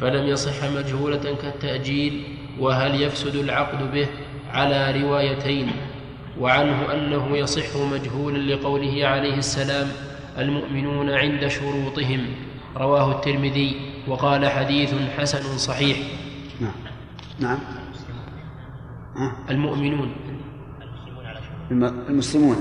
فلم يصح مجهولة كالتأجيل وهل يفسد العقد به؟ على روايتين. وعنه أنه يصح مجهولا لقوله عليه السلام المؤمنون عند شروطهم. رواه الترمذي وقال حديث حسن صحيح. نعم. نعم. المؤمنون. المسلمون.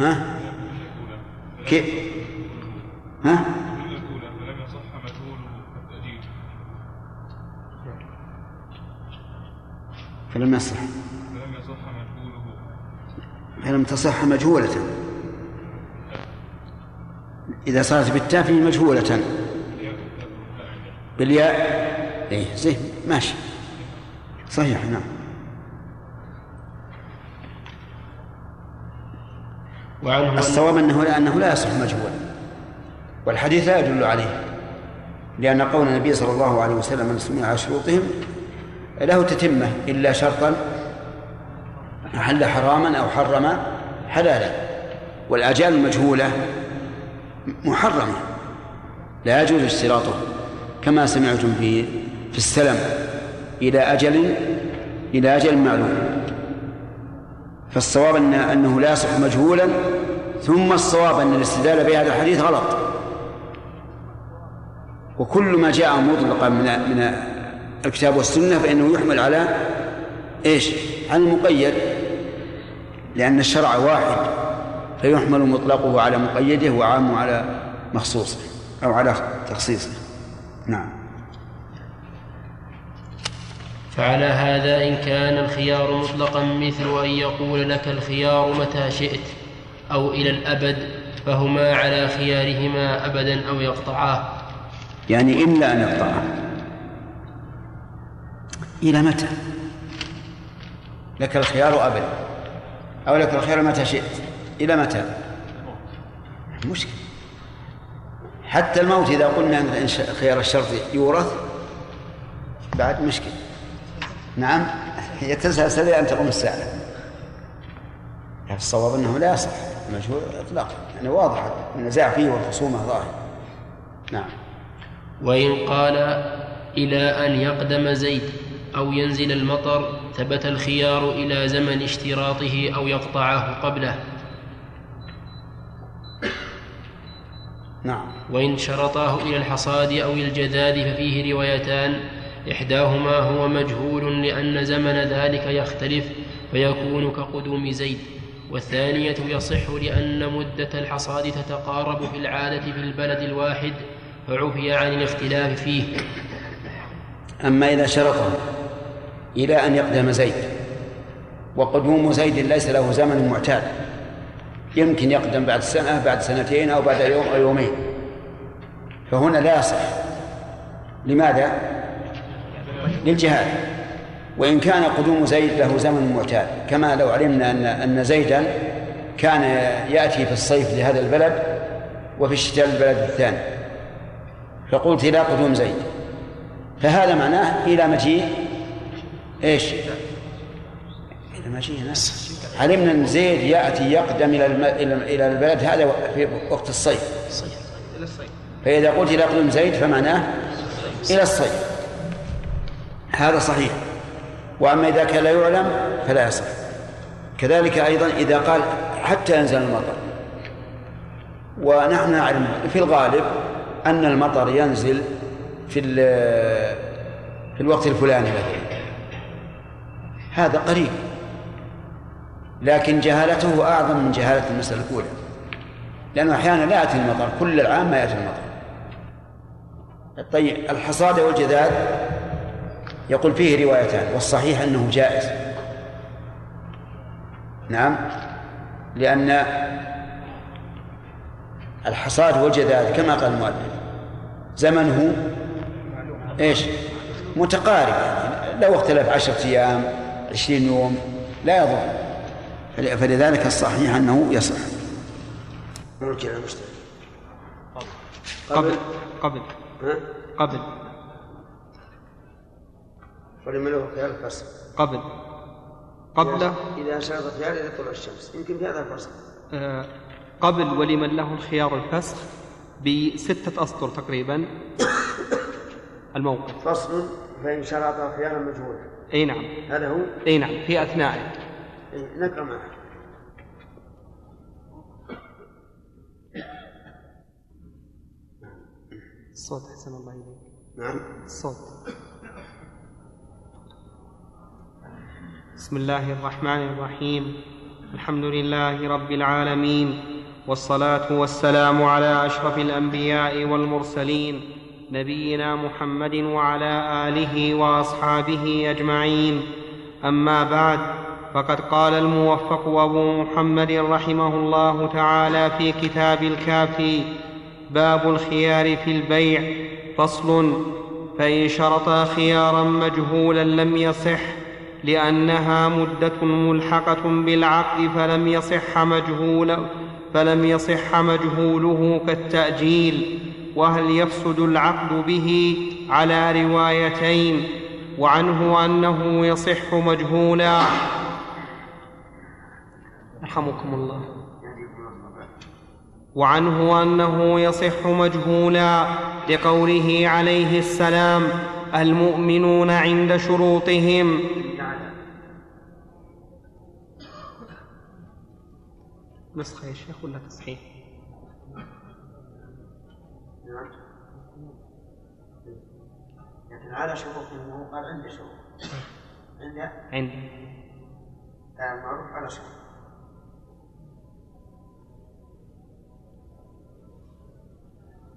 ها؟ كيف؟ ها؟ فلم يصح فلم يصح مجهوله فلم تصح مجهولة إذا صارت بالتاء فهي مجهولة بالياء إيه زين ماشي صحيح نعم وعنه الصواب أنه لا أنه لا يصح مجهولا. والحديث لا يدل عليه لأن قول النبي صلى الله عليه وسلم المسلمين على شروطهم له تتمة إلا شرطا أحل حراما أو حرم حلالا. والآجال المجهولة محرمة لا يجوز اشتراطه كما سمعتم في في السلم إلى أجل إلى أجل معلوم. فالصواب أن أنه لا يصح مجهولا ثم الصواب أن الاستدلال بهذا الحديث غلط. وكل ما جاء مطلقا من من الكتاب والسنة فإنه يحمل على إيش؟ على المقيد. لأن الشرع واحد فيحمل مطلقه على مقيده وعامه على مخصوصه أو على تخصيصه. نعم. فعلى هذا إن كان الخيار مطلقا مثل أن يقول لك الخيار متى شئت أو إلى الأبد فهما على خيارهما أبدا أو يقطعاه. يعني إلا أن يقطعاه. إلى متى؟ لك الخيار أبدا أو لك الخيار متى شئت. إلى متى؟ مشكلة. حتى الموت إذا قلنا أن خيار الشرط يورث بعد مشكلة. نعم. إلى أن تقوم الساعة. الصواب أنه لا يصح. المجهول إطلاقا. يعني واضح النزاع فيه والخصومة ظاهر نعم. وإن قال إلى أن يقدم زيد أو ينزل المطر ثبت الخيار إلى زمن اشتراطه أو يقطعه قبله. نعم. وإن شرطاه إلى الحصاد أو الجذاذ ففيه روايتان. إحداهما هو مجهول لأن زمن ذلك يختلف فيكون كقدوم زيد والثانية يصح لأن مدة الحصاد تتقارب في العادة في البلد الواحد فعفي عن الاختلاف فيه أما إذا شرطه إلى أن يقدم زيد وقدوم زيد ليس له زمن معتاد يمكن يقدم بعد سنة بعد سنتين أو بعد يوم أو يومين فهنا لا يصح لماذا؟ للجهاد. وإن كان قدوم زيد له زمن معتاد. كما لو علمنا أن أن زيدا كان يأتي في الصيف لهذا البلد وفي الشتاء للبلد الثاني. فقلت إلى قدوم زيد. فهذا معناه إلى مجيء إيش؟ إلى مجيء ناس. علمنا أن زيد يأتي يقدم إلى إلى البلد هذا في وقت الصيف. فإذا قلت إلى قدوم زيد فمعناه إلى الصيف. هذا صحيح. وأما إذا كان لا يعلم فلا يصح. كذلك أيضا إذا قال حتى ينزل المطر. ونحن نعلم في الغالب أن المطر ينزل في في الوقت الفلاني مثلا. هذا قريب. لكن جهالته أعظم من جهالة المسألة الأولى. لأنه أحيانا لا يأتي المطر كل العام ما يأتي المطر. طيب الحصاد والجذاذ يقول فيه روايتان والصحيح أنه جائز. نعم؟ لأن الحصاد والجذاذ كما قال المؤلف. زمنه إيش؟ متقارب يعني لو اختلف عشرة أيام عشرين يوم لا يضر. فلذلك الصحيح أنه يصح. ممكن المشترك قبل. قبل. ها؟ قبل. ولمن له خيار الفصل قبل. قبل. إذا شرط الخيار إلى طلوع الشمس. يمكن في هذا الفصل آه، قبل ولمن له الخيار الفسخ بستة أسطر تقريبا. الموقف. فصل فإن شرط خيارا مجهولا. أي نعم. هذا هو؟ أي نعم. في أثنائه إيه، نقرأ معه. الصوت حسن الله إليك. نعم. الصوت بسم الله الرحمن الرحيم. الحمد لله رب العالمين والصلاة والسلام على أشرف الأنبياء والمرسلين نبينا محمد وعلى آله وأصحابه أجمعين. أما بعد فقد قال الموفق أبو محمد رحمه الله تعالى في كتاب الكافي باب الخيار في البيع فصل فإن شرطا خيارا مجهولا لم يصح لأنها مدة ملحقة بالعقد فلم يصح مجهولا فلم يصح مجهوله كالتأجيل وهل يفسد العقد به؟ على روايتين وعنه أنه يصح مجهولا. رحمكم الله. وعنه أنه يصح مجهولا لقوله عليه السلام المؤمنون عند شروطهم. نسخة يا شيخ ولا تصحيح؟ نعم. لكن على شروط أنه قال عند شروط عند عند آه، معروف على شروط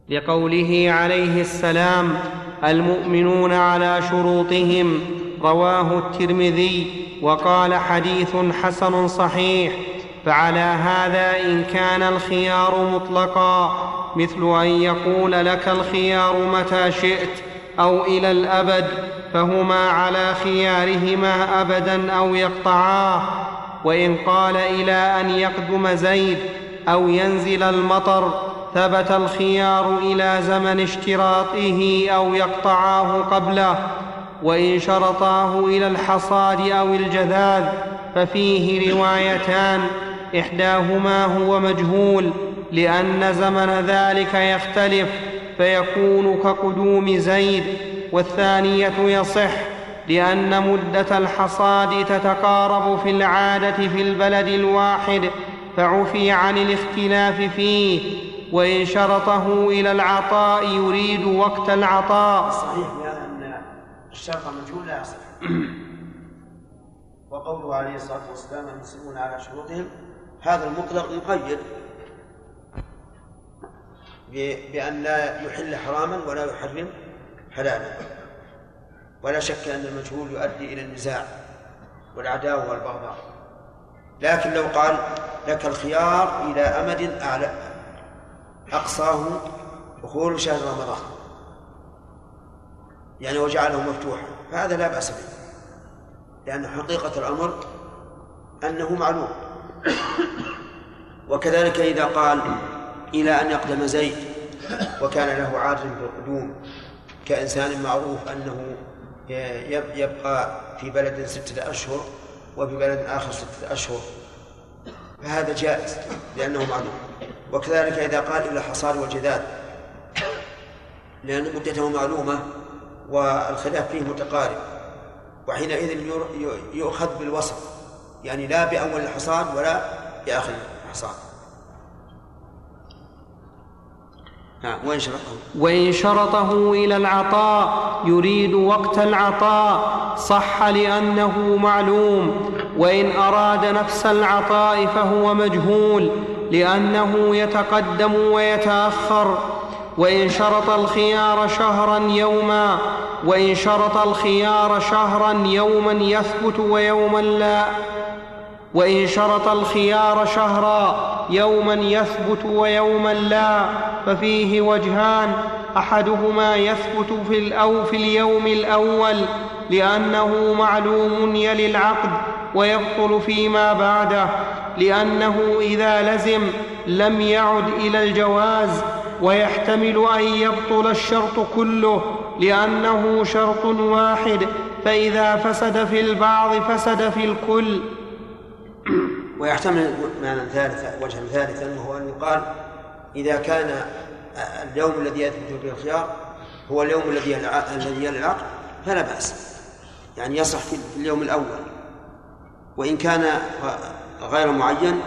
لقوله عليه السلام المؤمنون على شروطهم رواه الترمذي وقال حديث حسن صحيح. فعلى هذا إن كان الخيار مطلقا مثل أن يقول لك الخيار متى شئت أو إلى الأبد فهما على خيارهما أبدا أو يقطعاه. وإن قال إلى أن يقدم زيد أو ينزل المطر ثبت الخيار إلى زمن اشتراطه أو يقطعاه قبله. وإن شرطاه إلى الحصاد أو الجذاذ ففيه روايتان إحداهما هو مجهول لأن زمن ذلك يختلف فيكون كقدوم زيد والثانية يصح لأن مدة الحصاد تتقارب في العادة في البلد الواحد فعفي عن الاختلاف فيه وإن شرطه إلى العطاء يريد وقت العطاء. صحيح لأن الشرط مجهول لا يصح. وقوله عليه الصلاة والسلام المسلمون على شروطهم هذا المطلق يقيد بأن لا يحل حراما ولا يحرم حلالا. ولا شك أن المجهول يؤدي إلى النزاع والعداوة والبغضاء. لكن لو قال لك الخيار إلى أمد أعلى أقصاه دخول شهر رمضان. يعني وجعله مفتوحا. فهذا لا بأس به. لأن حقيقة الأمر أنه معلوم. وكذلك إذا قال إلى أن يقدم زيد وكان له عادة بالقدوم كإنسان معروف أنه يبقى في بلد ستة أشهر وفي بلد آخر ستة أشهر فهذا جائز لأنه معلوم وكذلك إذا قال إلى الحصاد والجذاذ لأن مدته معلومة والخلاف فيه متقارب وحينئذ يؤخذ بالوسط يعني لا بأول الحصاد ولا بآخر الحصاد وإن شرطه؟ وإن شرطه إلى العطاء يريد وقت العطاء صح لأنه معلوم. وإن أراد نفس العطاء فهو مجهول لأنه يتقدم ويتأخر. وإن شرط الخيار شهرا يوما وإن شرط الخيار شهرا يوما يثبت ويوما لا. وإن شرط الخيار شهرا يوما يثبت ويوما لا ففيه وجهان أحدهما يثبت في الأو في اليوم الأول لأنه معلوم يلي العقد ويبطل فيما بعده لأنه إذا لزم لم يعد إلى الجواز ويحتمل أن يبطل الشرط كله لأنه شرط واحد فإذا فسد في البعض فسد في الكل. ويحتمل معنى ثالثا وجها ثالثا وهو أن يقال إذا كان اليوم الذي يثبت به الخيار هو اليوم الذي الذي يلي العقد فلا بأس. يعني يصح في اليوم الأول. وإن كان غير معين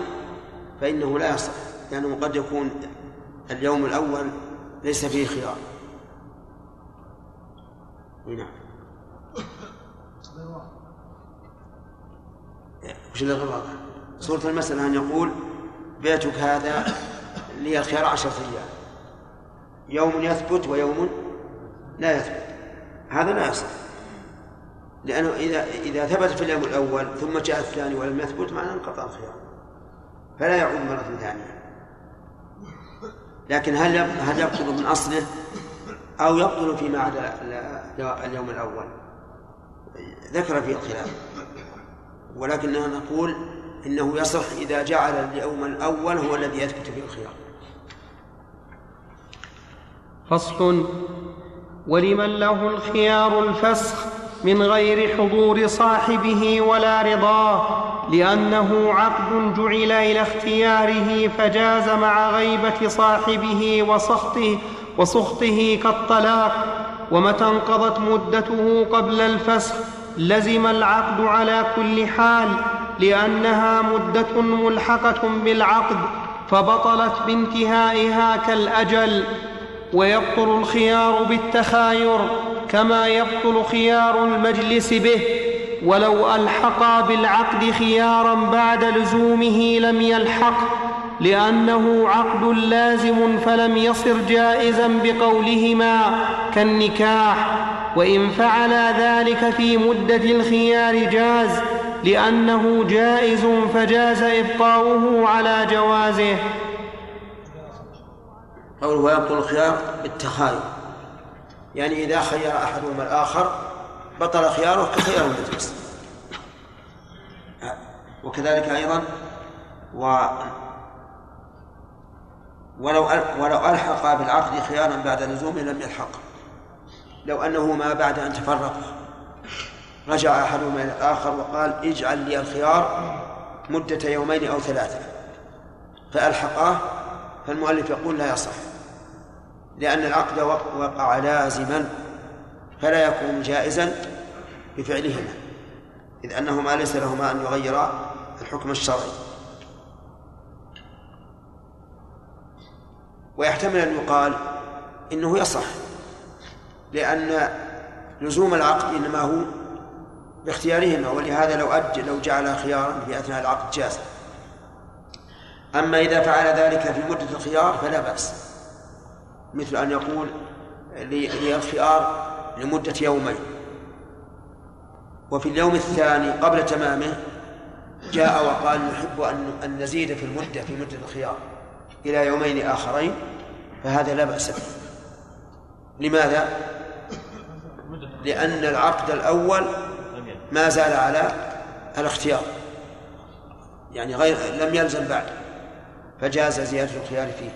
فإنه لا يصح لأنه قد يكون اليوم الأول ليس فيه خيار. نعم. وش اللي غير واضح؟ صورة المسألة أن يقول بيتك هذا لي الخيار عشرة أيام. يوم يثبت ويوم لا يثبت. هذا لا يصح. لأنه إذا إذا ثبت في اليوم الأول ثم جاء الثاني ولم يثبت معناه انقطع الخيار. فلا يعود مرة ثانية. لكن هل هل يبطل من أصله أو يبطل فيما عدا اليوم الأول؟ ذكر فيه الخلاف. ولكننا نقول إنه يصح إذا جعل اليوم الأول هو الذي يثبت فيه الخيار. فصل. ولمن له الخيار الفسخ من غير حضور صاحبه ولا رضاه لأنه عقد جعل إلى اختياره فجاز مع غيبة صاحبه وسخطه وسخطه كالطلاق. ومتى انقضت مدته قبل الفسخ لزم العقد على كل حال. لأنها مدة ملحقة بالعقد فبطلت بانتهائها كالأجل. ويبطل الخيار بالتخاير كما يبطل خيار المجلس به. ولو ألحقا بالعقد خيارا بعد لزومه لم يلحق لأنه عقد لازم فلم يصر جائزا بقولهما كالنكاح. وإن فعلا ذلك في مدة الخيار جاز لأنه جائز فجاز إبقاؤه على جوازه. قوله يبطل الخيار بالتخاير. يعني إذا خير أحدهما الآخر بطل خياره كخيار المجلس. وكذلك أيضا و ولو ولو ألحق بالعقد خيارا بعد لزومه لم يلحق. لو أنه ما بعد أن تفرقا رجع أحدهما إلى الآخر وقال اجعل لي الخيار مدة يومين أو ثلاثة. فألحقاه فالمؤلف يقول لا يصح لأن العقد وقع لازما فلا يكون جائزا بفعلهما إذ أنهما ليس لهما أن يغيرا الحكم الشرعي. ويحتمل أن يقال إنه يصح لأن لزوم العقد إنما هو باختيارهما ولهذا لو أجل لو جعل خيارا في أثناء العقد جاز. أما إذا فعل ذلك في مدة الخيار فلا بأس. مثل أن يقول لي الخيار لمدة يومين. وفي اليوم الثاني قبل تمامه جاء وقال نحب أن نزيد في المدة في مدة الخيار إلى يومين آخرين فهذا لا بأس به. لماذا؟ لأن العقد الأول ما زال على الاختيار. يعني غير لم يلزم بعد فجاز زيادة الخيار فيه.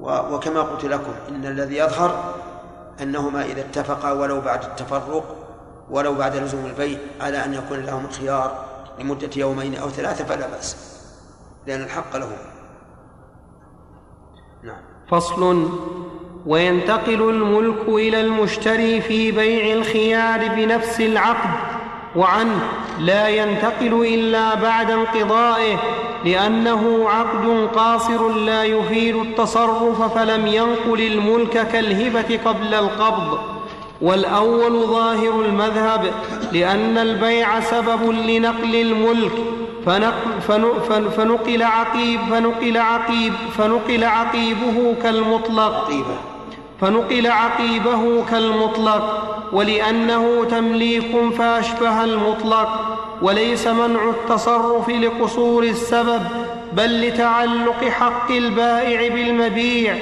وكما قلت لكم إن الذي يظهر أنهما إذا اتفقا ولو بعد التفرق ولو بعد لزوم البيع على أن يكون لهم الخيار لمدة يومين أو ثلاثة فلا بأس لأن الحق لهم. نعم. فصل وينتقل الملك إلى المشتري في بيع الخيار بنفس العقد وعنه لا ينتقل إلا بعد انقضائه لأنه عقد قاصر لا يفيد التصرف فلم ينقل الملك كالهبة قبل القبض. والأول ظاهر المذهب لأن البيع سبب لنقل الملك فنقل عقيب فنقل عقيب فنقل عقيبه كالمطلق. فنقل عقيبه كالمطلق ولأنه تمليك فأشبه المطلق. وليس منع التصرف لقصور السبب بل لتعلق حق البائع بالمبيع.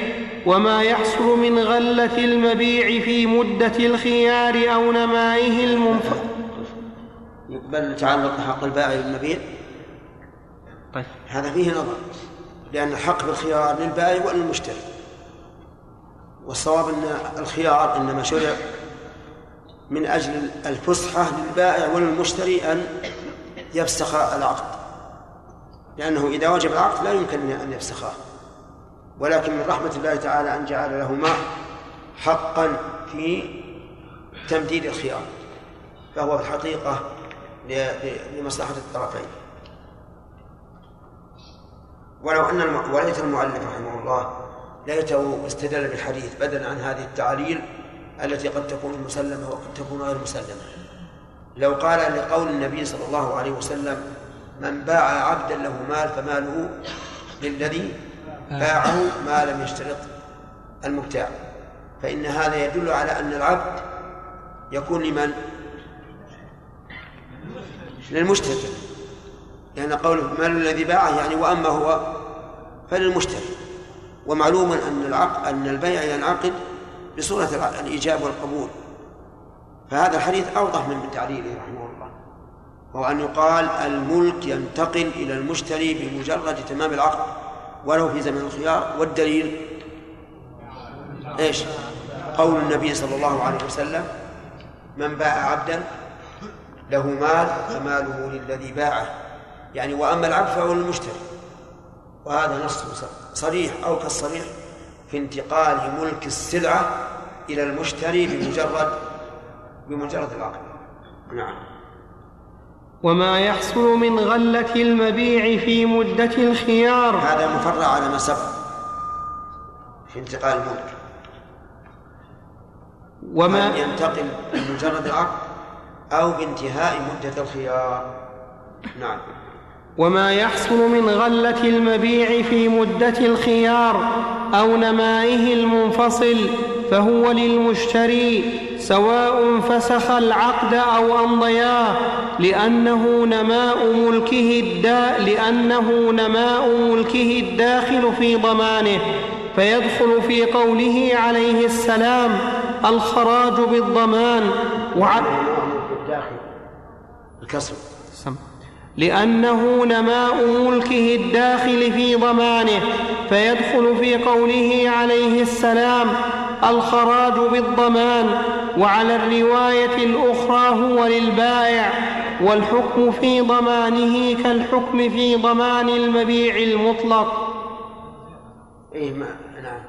وما يحصل من غلة المبيع في مدة الخيار أو نمائه المنف. بل تعلق حق البائع بالمبيع؟ طيب. هذا فيه نظر لأن الحق بالخيار للبائع وللمشتري. والصواب أن الخيار إنما شرع من أجل الفسحة للبائع وللمشتري أن يفسخ العقد. لأنه إذا وجب العقد لا يمكن أن يفسخه. ولكن من رحمة الله تعالى أن جعل لهما حقا في تمديد الخيار. فهو في الحقيقة لمصلحة الطرفين. ولو أن وليت المؤلف رحمه الله ليته استدل بالحديث بدلا عن هذه التعليل التي قد تكون مسلمة وقد تكون غير مسلمة. لو قال لقول النبي صلى الله عليه وسلم من باع عبدا له مال فماله للذي باعه ما لم يشترط المبتاع. فإن هذا يدل على أن العبد يكون لمن؟ للمشتري. لأن قوله مال الذي باعه يعني وأما هو فللمشتري. ومعلوم أن العقد أن البيع ينعقد بصورة الإيجاب والقبول. فهذا الحديث أوضح من تعليله رحمه الله. وهو أن يقال الملك ينتقل إلى المشتري بمجرد تمام العقد ولو في زمن الخيار. والدليل؟ إيش؟ قول النبي صلى الله عليه وسلم من باع عبدا له مال فماله للذي باعه. يعني وأما العبد فهو للمشتري وهذا نص صريح أو كالصريح في انتقال ملك السلعة إلى المشتري بمجرد بمجرد العقد. نعم. وما يحصل من غلة المبيع في مدة الخيار. هذا مفرع على ما سبق في انتقال الملك. وما ينتقل بمجرد العقد أو بانتهاء مدة الخيار؟ نعم. وما يحصل من غلة المبيع في مدة الخيار أو نمائه المنفصل فهو للمشتري سواء فسخ العقد أو أمضياه لأنه نماء ملكه الدا لأنه نماء ملكه الداخل في ضمانه فيدخل في قوله عليه السلام الخراج بالضمان وع... الكسر لأنه نماء ملكه الداخل في ضمانه فيدخل في قوله عليه السلام الخراج بالضمان وعلى الرواية الأخرى هو للبائع والحكم في ضمانه كالحكم في ضمان المبيع المطلق. إيه ما نعم.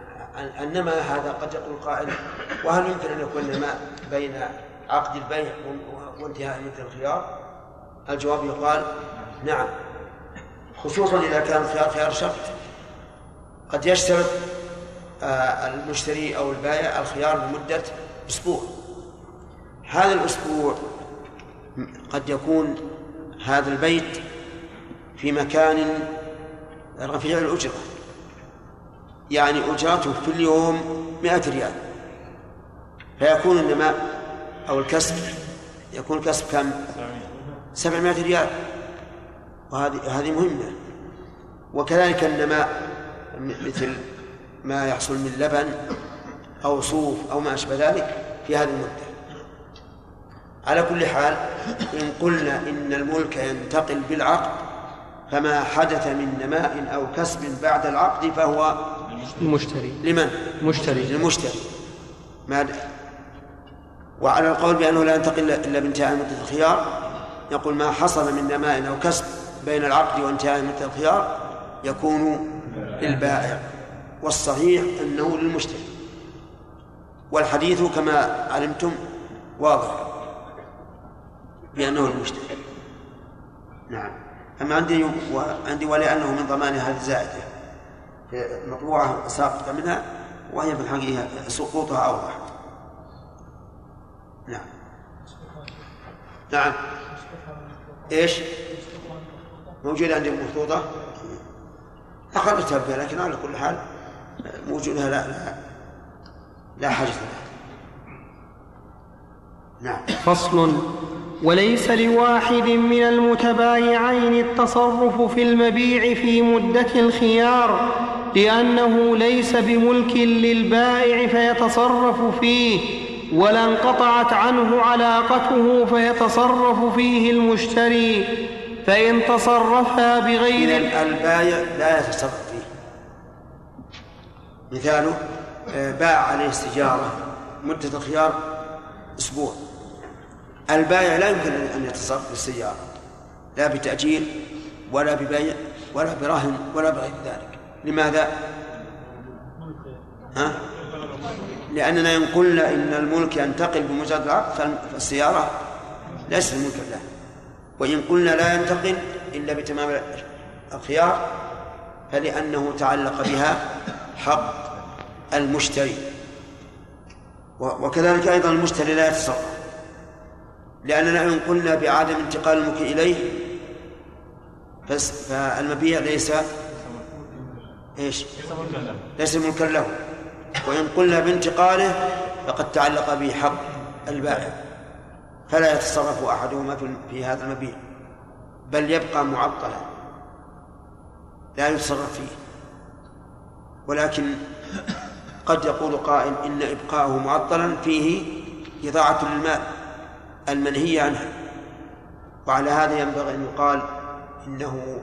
النماء هذا قد يقول قائل وهل يمكن أن يكون نماء بين عقد البيع وانتهاء مدة الخيار؟ الجواب يقال نعم. خصوصا إذا كان الخيار خيار شرط قد يشترط آه، المشتري أو البائع الخيار لمدة أسبوع. هذا الأسبوع قد يكون هذا البيت في مكان رفيع الأجرة. يعني أجرته في اليوم مئة ريال. فيكون النماء أو الكسب يكون الكسب كم؟ سبعمائة ريال. وهذه هذه مهمة. وكذلك النماء مثل ما يحصل من لبن أو صوف أو ما أشبه ذلك في هذه المدة. على كل حال إن قلنا إن الملك ينتقل بالعقد فما حدث من نماء أو كسب بعد العقد فهو المشتري. لمن؟ مشتري للمشتري. ما وعلى القول بأنه لا ينتقل إلا بانتهاء مدة الخيار يقول ما حصل من نماء أو كسب بين العقد وانتهاء مدة الخيار يكون للبائع والصحيح أنه للمشتري. والحديث كما علمتم واضح بأنه المشتري نعم. أما عندي وعندي ولأنه من ضمان هذه الزائدة. مطبوعة ساقطة منها وهي في الحقيقة سقوطها أوضح. نعم. نعم. إيش؟ موجودة عندي مخطوطة. أخرجتها بها لكن على كل حال موجودة لا لا لا حاجة لها نعم. فصل. وليس لواحد من المتبايعين التصرف في المبيع في مدة الخيار لأنه ليس بملك للبائع فيتصرف فيه. ولا انقطعت عنه علاقته فيتصرف فيه المشتري فإن تصرفها بغير البايع لا يتصرف فيه مثاله آه، باع عليه السجارة مدة الخيار أسبوع البائع لا يمكن أن يتصرف بالسيارة لا بتأجيل ولا ببيع ولا برهن ولا بغير ذلك لماذا؟ ها؟ لأننا إن قلنا إن الملك ينتقل بمجرد العقد فالسيارة ليست ملكا له وإن قلنا لا ينتقل إلا بتمام الخيار فلأنه تعلق بها حق المشتري. وكذلك أيضا المشتري لا يتصرف. لأننا إن قلنا بعدم انتقال الملك إليه فالمبيع ليس إيش؟ ليس ملكا له. وإن قلنا بانتقاله فقد تعلق به حق البائع فلا يتصرف أحدهما في هذا المبيع بل يبقى معطلا. لا يتصرف فيه. ولكن قد يقول قائل إن إبقاءه معطلا فيه إضاعة للمال المنهي عنها وعلى هذا ينبغي أن يقال إنه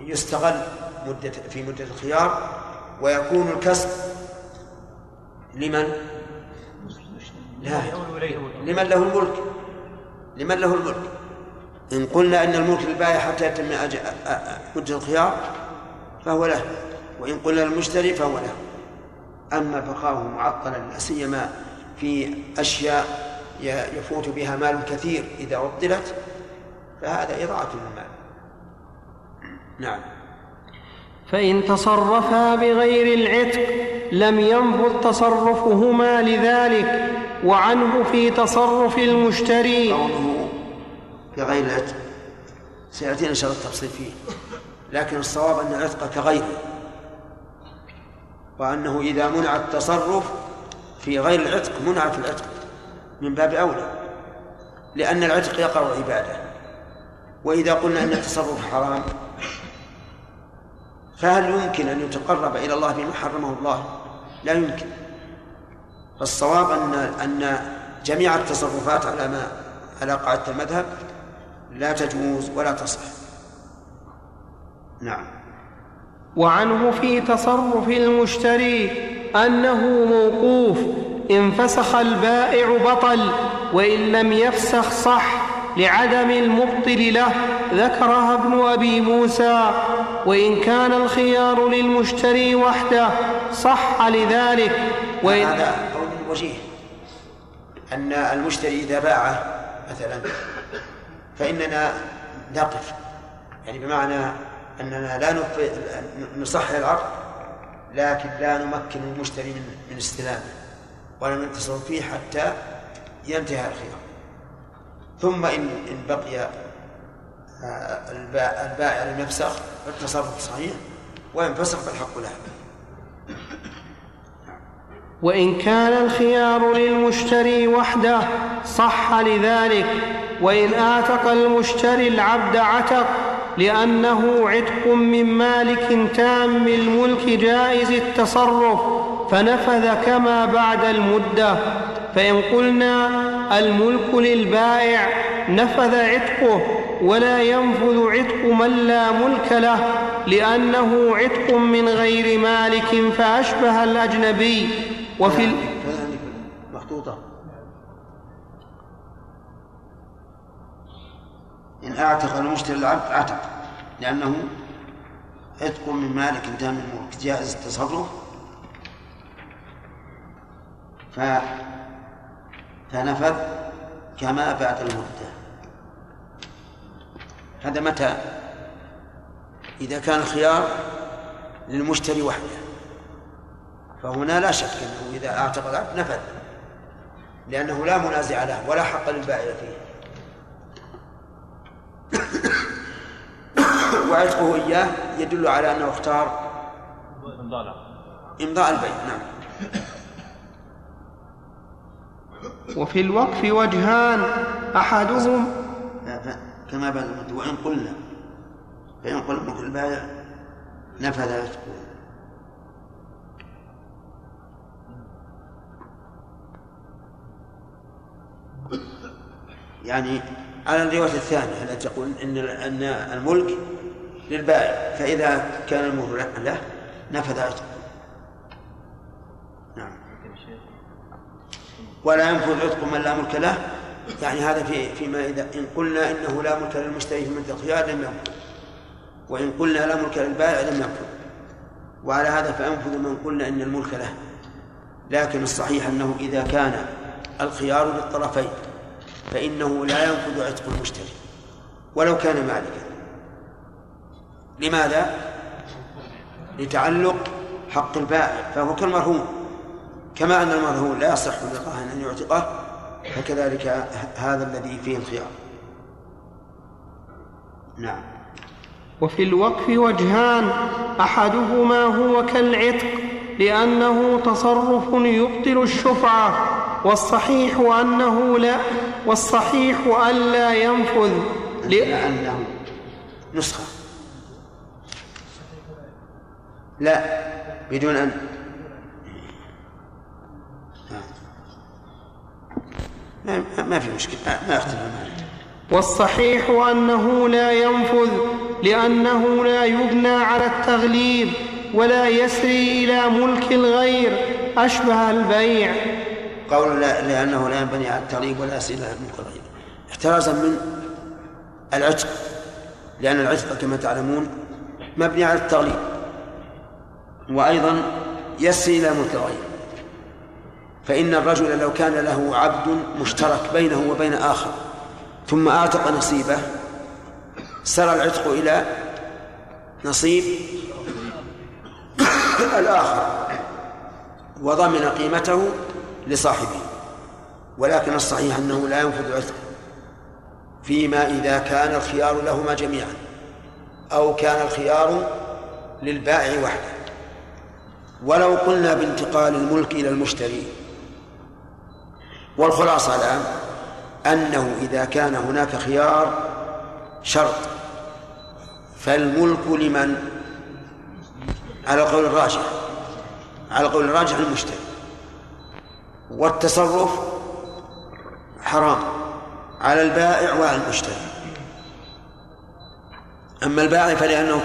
يستغل مدة في مدة الخيار ويكون الكسب لمن؟ لا. لمن له الملك. لمن له الملك. إن قلنا إن الملك للبائع حتى يتم مدة الخيار فهو له. وإن قلنا للمشتري فهو له. أما بقاؤه معطلا لا سيما في أشياء يفوت بها مال كثير إذا عطلت فهذا إضاعة للمال نعم. فإن تصرفا بغير العتق لم ينفذ تصرفهما لذلك وعنه في تصرف المشتري. قوله بغير العتق سيأتينا إن شاء الله التفصيل فيه. لكن الصواب أن العتق كغيره وأنه إذا منع التصرف في غير العتق منع في العتق من باب أولى لأن العتق يقع عبادة. وإذا قلنا أن التصرف حرام فهل يمكن أن يتقرب إلى الله بما حرمه الله؟ لا يمكن. فالصواب أن أن جميع التصرفات على ما على قاعدة المذهب لا تجوز ولا تصح. نعم. وعنه في تصرف المشتري أنه موقوف إن فسخ البائع بطل وإن لم يفسخ صح. لعدم المبطل له ذكرها ابن أبي موسى. وإن كان الخيار للمشتري وحده صح لذلك. وإن هذا قول وجيه. أن المشتري إذا باعه مثلا فإننا نقف. يعني بمعنى أننا لا نصحح العقد لكن لا نمكن المشتري من من استلامه ولا ننتصر فيه حتى ينتهي الخيار. ثم إن إن بقي آه، البائع لم يفسخ فالتصرف صحيح وإن فسخ فالحق له. وإن كان الخيار للمشتري وحده صح لذلك وإن آتق المشتري العبد عتق لأنه عتق من مالك تام الملك جائز التصرف فنفذ كما بعد المدة. فإن قلنا الملك للبائع نفذ عتقه ولا ينفذ عتق من لا ملك له لأنه عتق من غير مالك فأشبه الأجنبي. وفي مخطوطة إن أعتق المشتري العبد أعتق لأنه عتق من مالك تام الملك جائز التصرف ف فنفذ كما بعد المدة هذا متى؟ إذا كان الخيار للمشتري وحده. فهنا لا شك أنه إذا أعتق العبد نفذ لأنه لا منازع له ولا حق للبائع فيه. وعتقه إياه يدل على أنه اختار إمضاء البيع نعم. وفي الوقف وجهان أحدهم. كما بعد وإن قلنا فإن قلنا مثل البائع نفذ عتقه يعني على الرواية الثانية التي تقول إن أن الملك للبائع فإذا كان الملك له نفذ عتقه ولا ينفذ عتق من لا ملك له. يعني هذا في فيما إذا إن قلنا إنه لا ملك للمشتري في مدة الخيار لم ينفذ وإن قلنا لا ملك للبائع لم ينفذ وعلى هذا فينفذ من قلنا إن الملك له. لكن الصحيح أنه إذا كان الخيار للطرفين فإنه لا ينفذ عتق المشتري. ولو كان مالكا. لماذا؟ لتعلق حق البائع فهو كالمرهون كما أن المرهون لا يصح للراهن أن يعتقه فكذلك هذا الذي فيه الخيار. نعم. وفي الوقف وجهان أحدهما هو كالعتق لأنه تصرف يبطل الشفعة والصحيح أنه لا والصحيح الا ينفذ. لأنه نسخة. لا بدون أن ما في مشكلة ما أختلف والصحيح أنه لا ينفذ لأنه لا يبنى على التغليب ولا يسري إلى ملك الغير أشبه البيع. قول لا لأنه لا ينبني على التغليب ولا يسري إلى ملك الغير. احترازا من العتق لأن العتق كما تعلمون مبني على التغليب وأيضا يسري إلى ملك الغير. فإن الرجل لو كان له عبد مشترك بينه وبين آخر ثم أعتق نصيبه سرى العتق إلى نصيب الآخر وضمن قيمته لصاحبه. ولكن الصحيح أنه لا ينفذ عتق فيما إذا كان الخيار لهما جميعا أو كان الخيار للبائع وحده. ولو قلنا بانتقال الملك إلى المشتري والخلاصة الآن أنه إذا كان هناك خيار شرط فالملك لمن؟ على القول الراجح على القول الراجح المشتري. والتصرف حرام على البائع وعلى المشتري. أما البائع فلأنه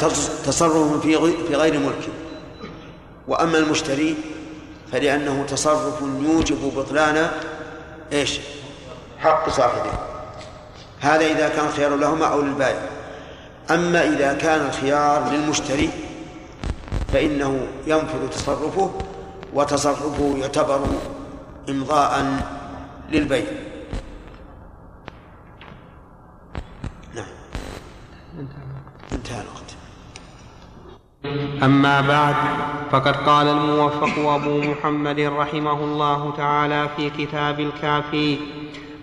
تصرف في في غير ملكه وأما المشتري فلأنه تصرف يوجب بطلان إيش؟ حق صاحبه. هذا إذا كان الخيار لهما أو للبائع. أما إذا كان الخيار للمشتري فإنه ينفذ تصرفه وتصرفه يعتبر إمضاء للبيع نعم انتهى الوقت أما بعد فقد قال الموفق أبو محمد رحمه الله تعالى في كتاب الكافي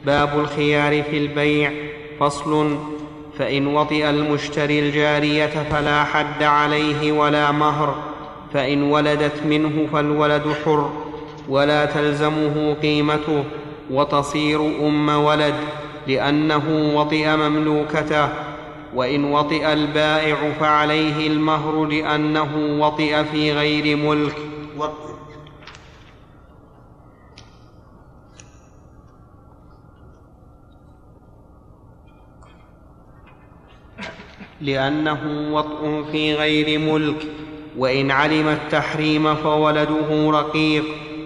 باب الخيار في البيع فصل فإن وطئ المشتري الجارية فلا حد عليه ولا مهر فإن ولدت منه فالولد حر ولا تلزمه قيمته وتصير أم ولد لأنه وطئ مملوكته. وإن وطئ البائع فعليه المهر لأنه وطئ في غير ملك. لأنه وطء في غير ملك. وإن علم التحريم فولده رقيق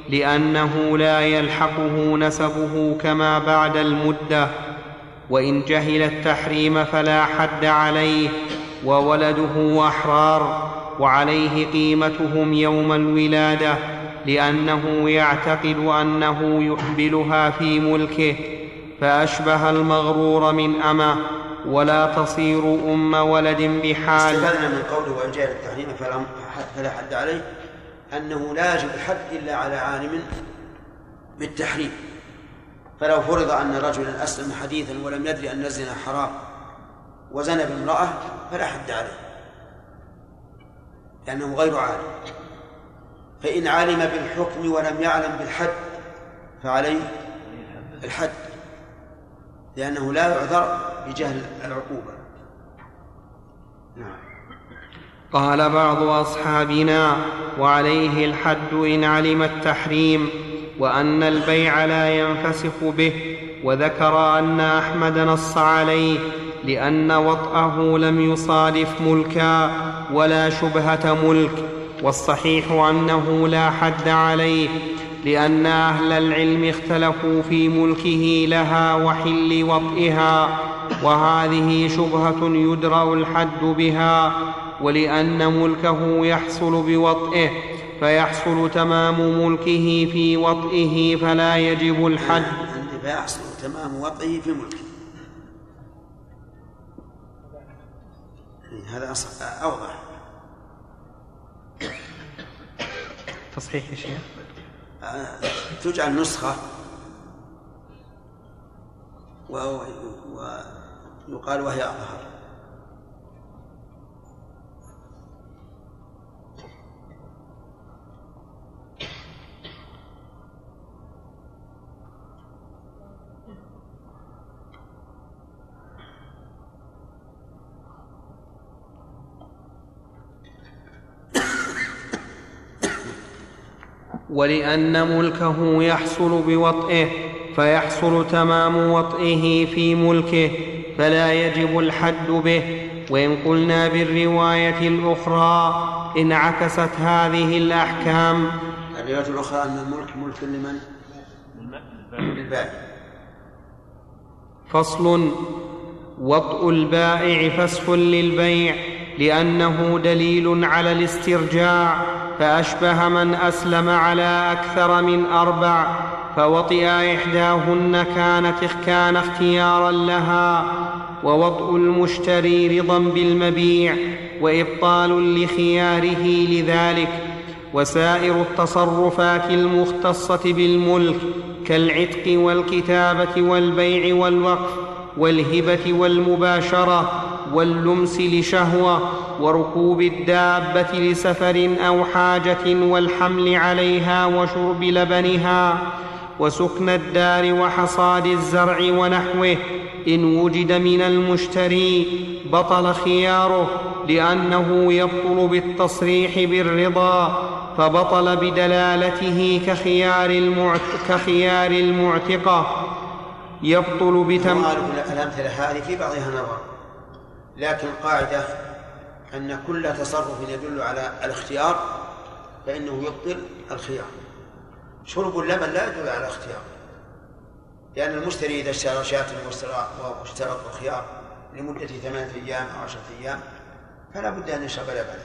لأنه لا يلحقه نسبه كما بعد المدة. وإن جهل التحريم فلا حد عليه وولده أحرار وعليه قيمتهم يوم الولادة لأنه يعتقد أنه يقبلها في ملكه فأشبه المغرور من أمة ولا تصير أم ولد بحال. استفدنا من قوله وإن جاء التحريم فلا حد عليه أنه لا يجب الحد إلا على عالم بالتحريم. فلو فرض أن رجلا أسلم حديثا ولم يدري أن الزنا حرام وزنى بامرأة فلا حد عليه لأنه غير عالم. فإن علم بالحكم ولم يعلم بالحد فعليه الحد لأنه لا يعذر بجهل العقوبة. نعم. قال بعض أصحابنا وعليه الحد إن علم التحريم وأن البيع لا ينفسخ به وذكر أن أحمد نص عليه لأن وطأه لم يصادف ملكا ولا شبهة ملك والصحيح أنه لا حد عليه لأن أهل العلم اختلفوا في ملكه لها وحل وطئها وهذه شبهة يدرأ الحد بها ولأن ملكه يحصل بوطئه. فيحصل تمام ملكه في وطئه فلا يجب الحد. فيحصل تمام وطئه في ملكه. هذا أوضح. تصحيح يا شيخ. تجعل نسخة. ويقال وهي أظهر. ولأن ملكه يحصل بوطئه فيحصل تمام وطئه في ملكه فلا يجب الحد به. وإن قلنا بالرواية الأخرى انعكست هذه الأحكام. الرواية الأخرى أن الملك ملك لمن؟ للبائع. فصل وطء البائع فسخ للبيع لأنه دليل على الاسترجاع. فأشبه من أسلم على أكثر من أربع فوطئ إحداهن كانت كان اختيارا لها ووطء المشتري رضا بالمبيع وإبطال لخياره لذلك وسائر التصرفات المختصة بالملك كالعتق والكتابة والبيع والوقف والهبة والمباشرة واللمس لشهوة وركوب الدابة لسفر أو حاجة والحمل عليها وشرب لبنها وسكن الدار وحصاد الزرع ونحوه إن وجد من المشتري بطل خياره لأنه يبطل بالتصريح بالرضا فبطل بدلالته كخيار, المعت... كخيار المعتقة يبطل بتم الأمثلة هذه في بعضها نظر. لكن قاعدة أن كل تصرف يدل على الاختيار فإنه يبطل الخيار. شرب اللبن لا يدل على الاختيار لأن المشتري إذا اشترى شاة واشترط الخيار لمدة ثمانية أيام أو عشرة أيام فلا بد أن يشرب لبنا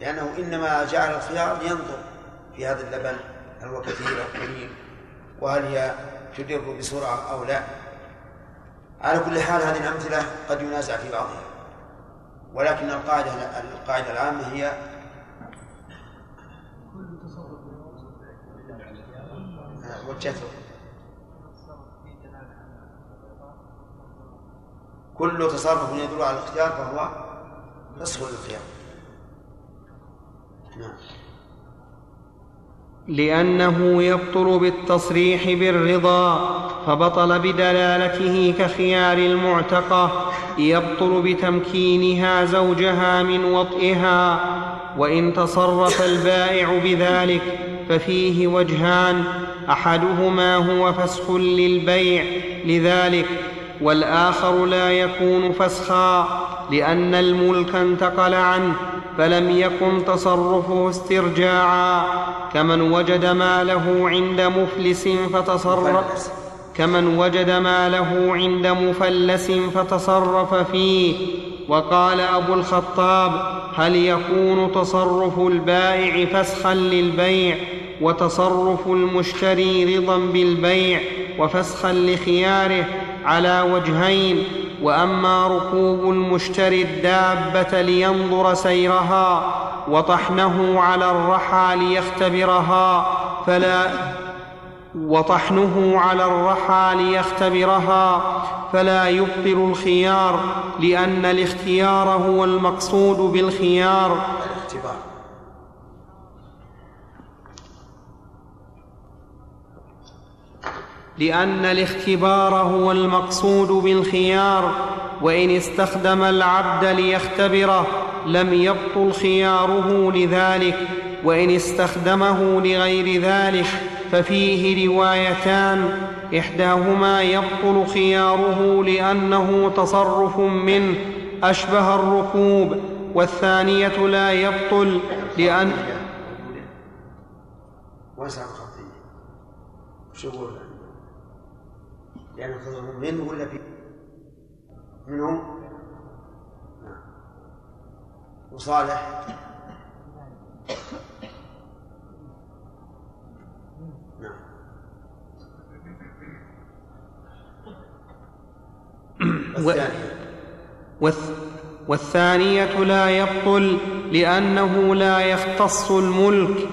لأنه إنما جعل الخيار لينظر في هذا اللبن هل هو كثير أو قليل وهل هي تدر بسرعة أو لا. على كل حال هذه الأمثلة قد ينازع في بعضها. ولكن القاعدة القاعدة العامة هي وجهته كل تصرف يدل على الاختيار فهو نصف للخيار نعم. لأنه يبطل بالتصريح بالرضا. فبطل بدلالته كخيار المعتقة يبطل بتمكينها زوجها من وطئها وإن تصرف البائع بذلك ففيه وجهان أحدهما هو فسخ للبيع لذلك والآخر لا يكون فسخا لأن الملك انتقل عنه فلم يكن تصرفه استرجاعا كمن وجد ماله عند مفلس فتصرف كمن وجد ماله عند مفلس فتصرف فيه. وقال أبو الخطاب هل يكون تصرف البائع فسخا للبيع وتصرف المشتري رضا بالبيع وفسخا لخياره على وجهين؟ وأما ركوب المشتري الدابة لينظر سيرها وطحنه على الرحى ليختبرها فلا وطحنه على الرحى ليختبرها فلا يبطل الخيار لأن الاختيار هو المقصود بالخيار. الاختبار. لأن الاختبار هو المقصود بالخيار وإن استخدم العبد ليختبره لم يبطل خياره لذلك وإن استخدمه لغير ذلك ففيه روايتان إحداهما يبطل خياره لأنه تصرف منه أشبه الركوب والثانية لا يبطل لأن واسع الخطية وش يقول يعني خذهم من ولا في منهم؟ نعم. وصالح؟ والثانية. والثانية لا يبطل لأنه لا يختص الملك.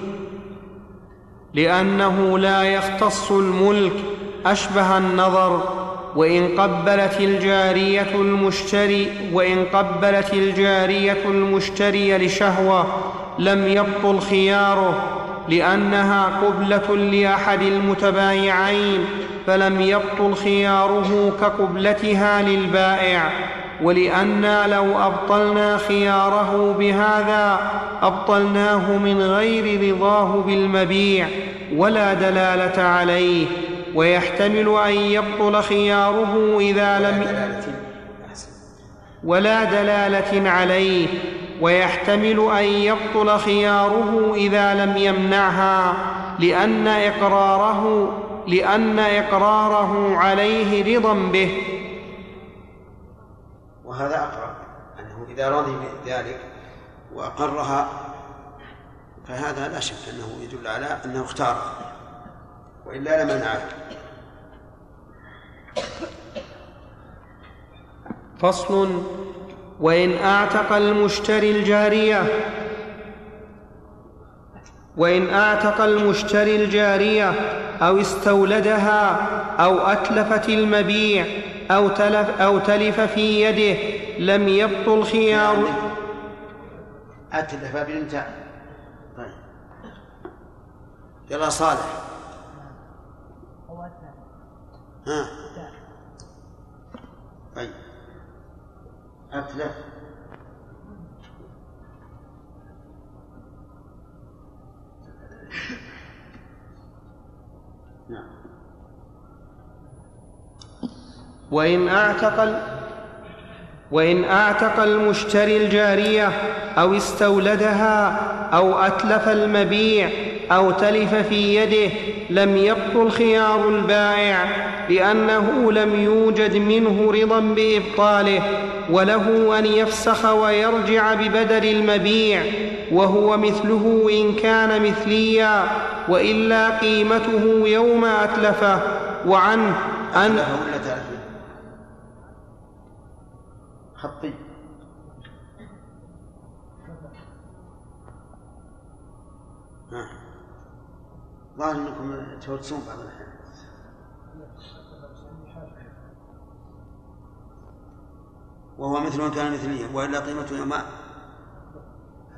لأنه لا يختص الملك. أشبه النظر. وإن قبلت الجارية المشتري وإن قبلت الجارية المشتري لشهوة لم يبطل خياره لأنها قبلة لأحد المتبايعين. فلم يبطل خياره كقبلتها للبائع ولأنا لو أبطلنا خياره بهذا أبطلناه من غير رضاه بالمبيع ولا دلالة عليه ويحتمل أن يبطل خياره إذا لم ولا دلالة عليه ويحتمل أن يبطل خياره إذا لم يمنعها لأن إقراره لأن إقراره عليه رضا به. وهذا أقرب أنه إذا رضي بذلك وأقرها فهذا لا شك أنه يدل على أنه اختار وإلا لمنعه فصل وإن أعتق المشتري الجارية وإن أعتق المشتري الجارية أو استولدها أو أتلفت المبيع أو تلف, أو تلف في يده لم يبطل خيار أتلف بنت طيب. يلا صالح. ها. طيب. أتلف. نعم. وإن أعتق وإن أعتق المشتري الجارية أو استولدها أو أتلف المبيع أو تلف في يده لم يبطل خيار البائع لأنه لم يوجد منه رضا بإبطاله وله أن يفسخ ويرجع ببدل المبيع وهو مثله إن كان مثليا وإلا قيمته يوم أتلفه وعنه أن خطي. ها. ظاهر أنكم تودسون بعض الأحيان. وهو مثل كان مثليا وإلا قيمته يوم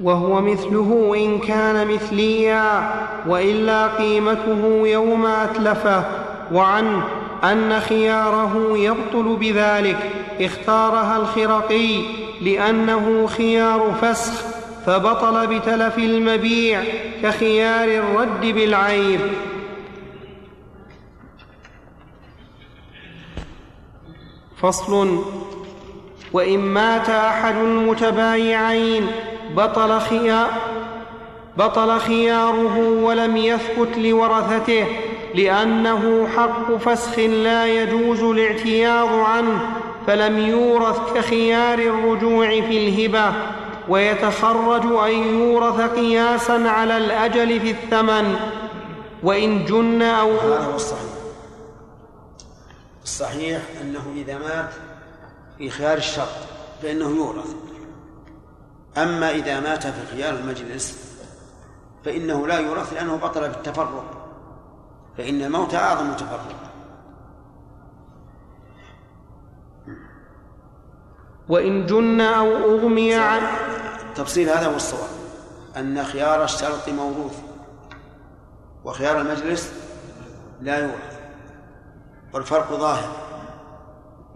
وهو مثله إن كان مثليا وإلا قيمته يوم أتلفه وعنه أن خياره يبطل بذلك اختارها الخرقي لأنه خيار فسخ فبطل بتلف المبيع كخيار الرد بالعيب. فصل وإن مات أحد المتبايعين بطل خيار بطل خياره ولم يثبت لورثته لأنه حق فسخ لا يجوز الاعتياض عنه فلم يورث كخيار الرجوع في الهبة ويتخرج أن يورث قياسا على الأجل في الثمن. وإن جن أو هذا هو الصحيح. الصحيح أنه إذا مات في خيار الشرط فإنه يورث. أما إذا مات في خيار المجلس فإنه لا يورث لأنه بطل بالتفرق فإن الموت أعظم تفرق. وإن جن أو أغمي عن تفصيل هذا هو الصواب. أن خيار الشرط موروث وخيار المجلس لا يورث والفرق ظاهر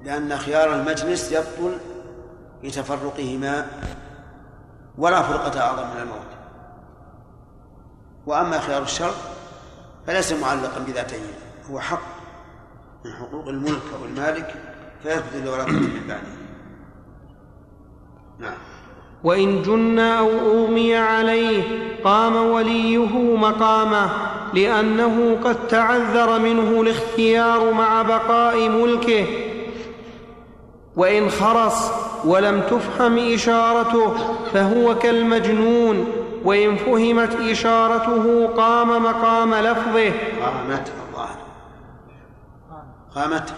لأن خيار المجلس يبطل بتفرقهما. ولا فرقة أعظم من الموت. وأما خيار الشر فليس معلقا بذاته هو حق من حقوق الملك أو المالك فيثبت لورثته من بعده. نعم. وإن جن أو أغمي عليه قام وليه مقامه لأنه قد تعذر منه الاختيار مع بقاء ملكه. وإن خرس ولم تفهم إشارته فهو كالمجنون. وإن فهمت إشارته قام مقام لفظه. قامت الظاهر. قامت.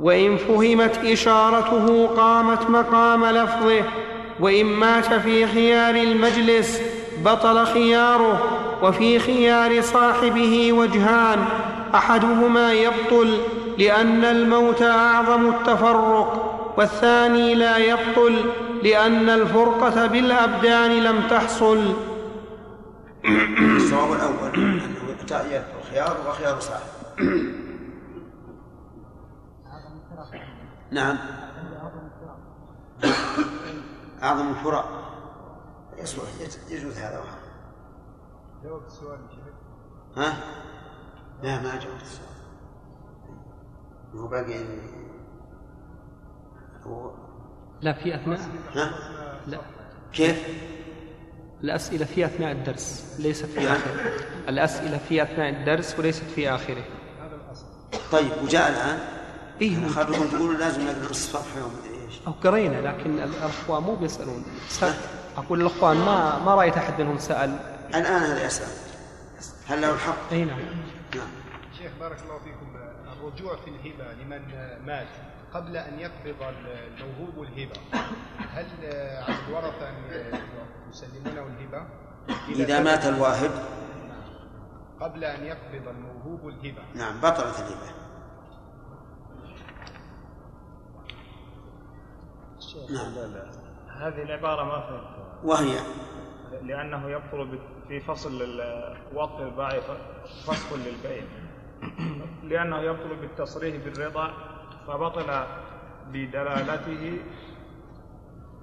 وإن فهمت إشارته قامت مقام لفظه. وإن مات في خيار المجلس بطل خياره. وفي خيار صاحبه وجهان أحدهما يبطل لأن الموت أعظم التفرق والثاني لا يبطل لأن الفرقة بالأبدان لم تحصل. الصواب الأول انه الخيار وخيار صاحب. نعم. أعظم الفرق. يجوز هذا. جاوبت السؤال ها؟ لا ما جاوبت السؤال. هو باقي هو لا في أثناء. ها؟ لا. كيف؟ الأسئلة في أثناء الدرس ليست في آخره. الأسئلة في أثناء الدرس وليست في آخره. هذا الأصل. طيب وجاء الآن؟ إيه خرجوا تقولوا لازم نقرأ الصفحة يوم إيش؟ أو قرينا لكن الأخوان مو بيسألون. أقول الأخوان ما ما رأيت أحد منهم سأل. الآن هذا يسأل. هل له الحق؟ أي نعم. نعم. شيخ بارك الله فيكم. الرجوع في الهبة لمن مات قبل أن يقبض الموهوب الهبة هل على الورثة أن يسلمونه الهبة؟ إذا مات الواهب قبل أن يقبض الموهوب الهبة. نعم بطلت الهبة. نعم. هذه العبارة ما فهمتها. وهي؟ لأنه يبطل في فصل وقت الباع فسخ للبيع. لأنه يبطل بالتصريح بالرضا فبطل بدلالته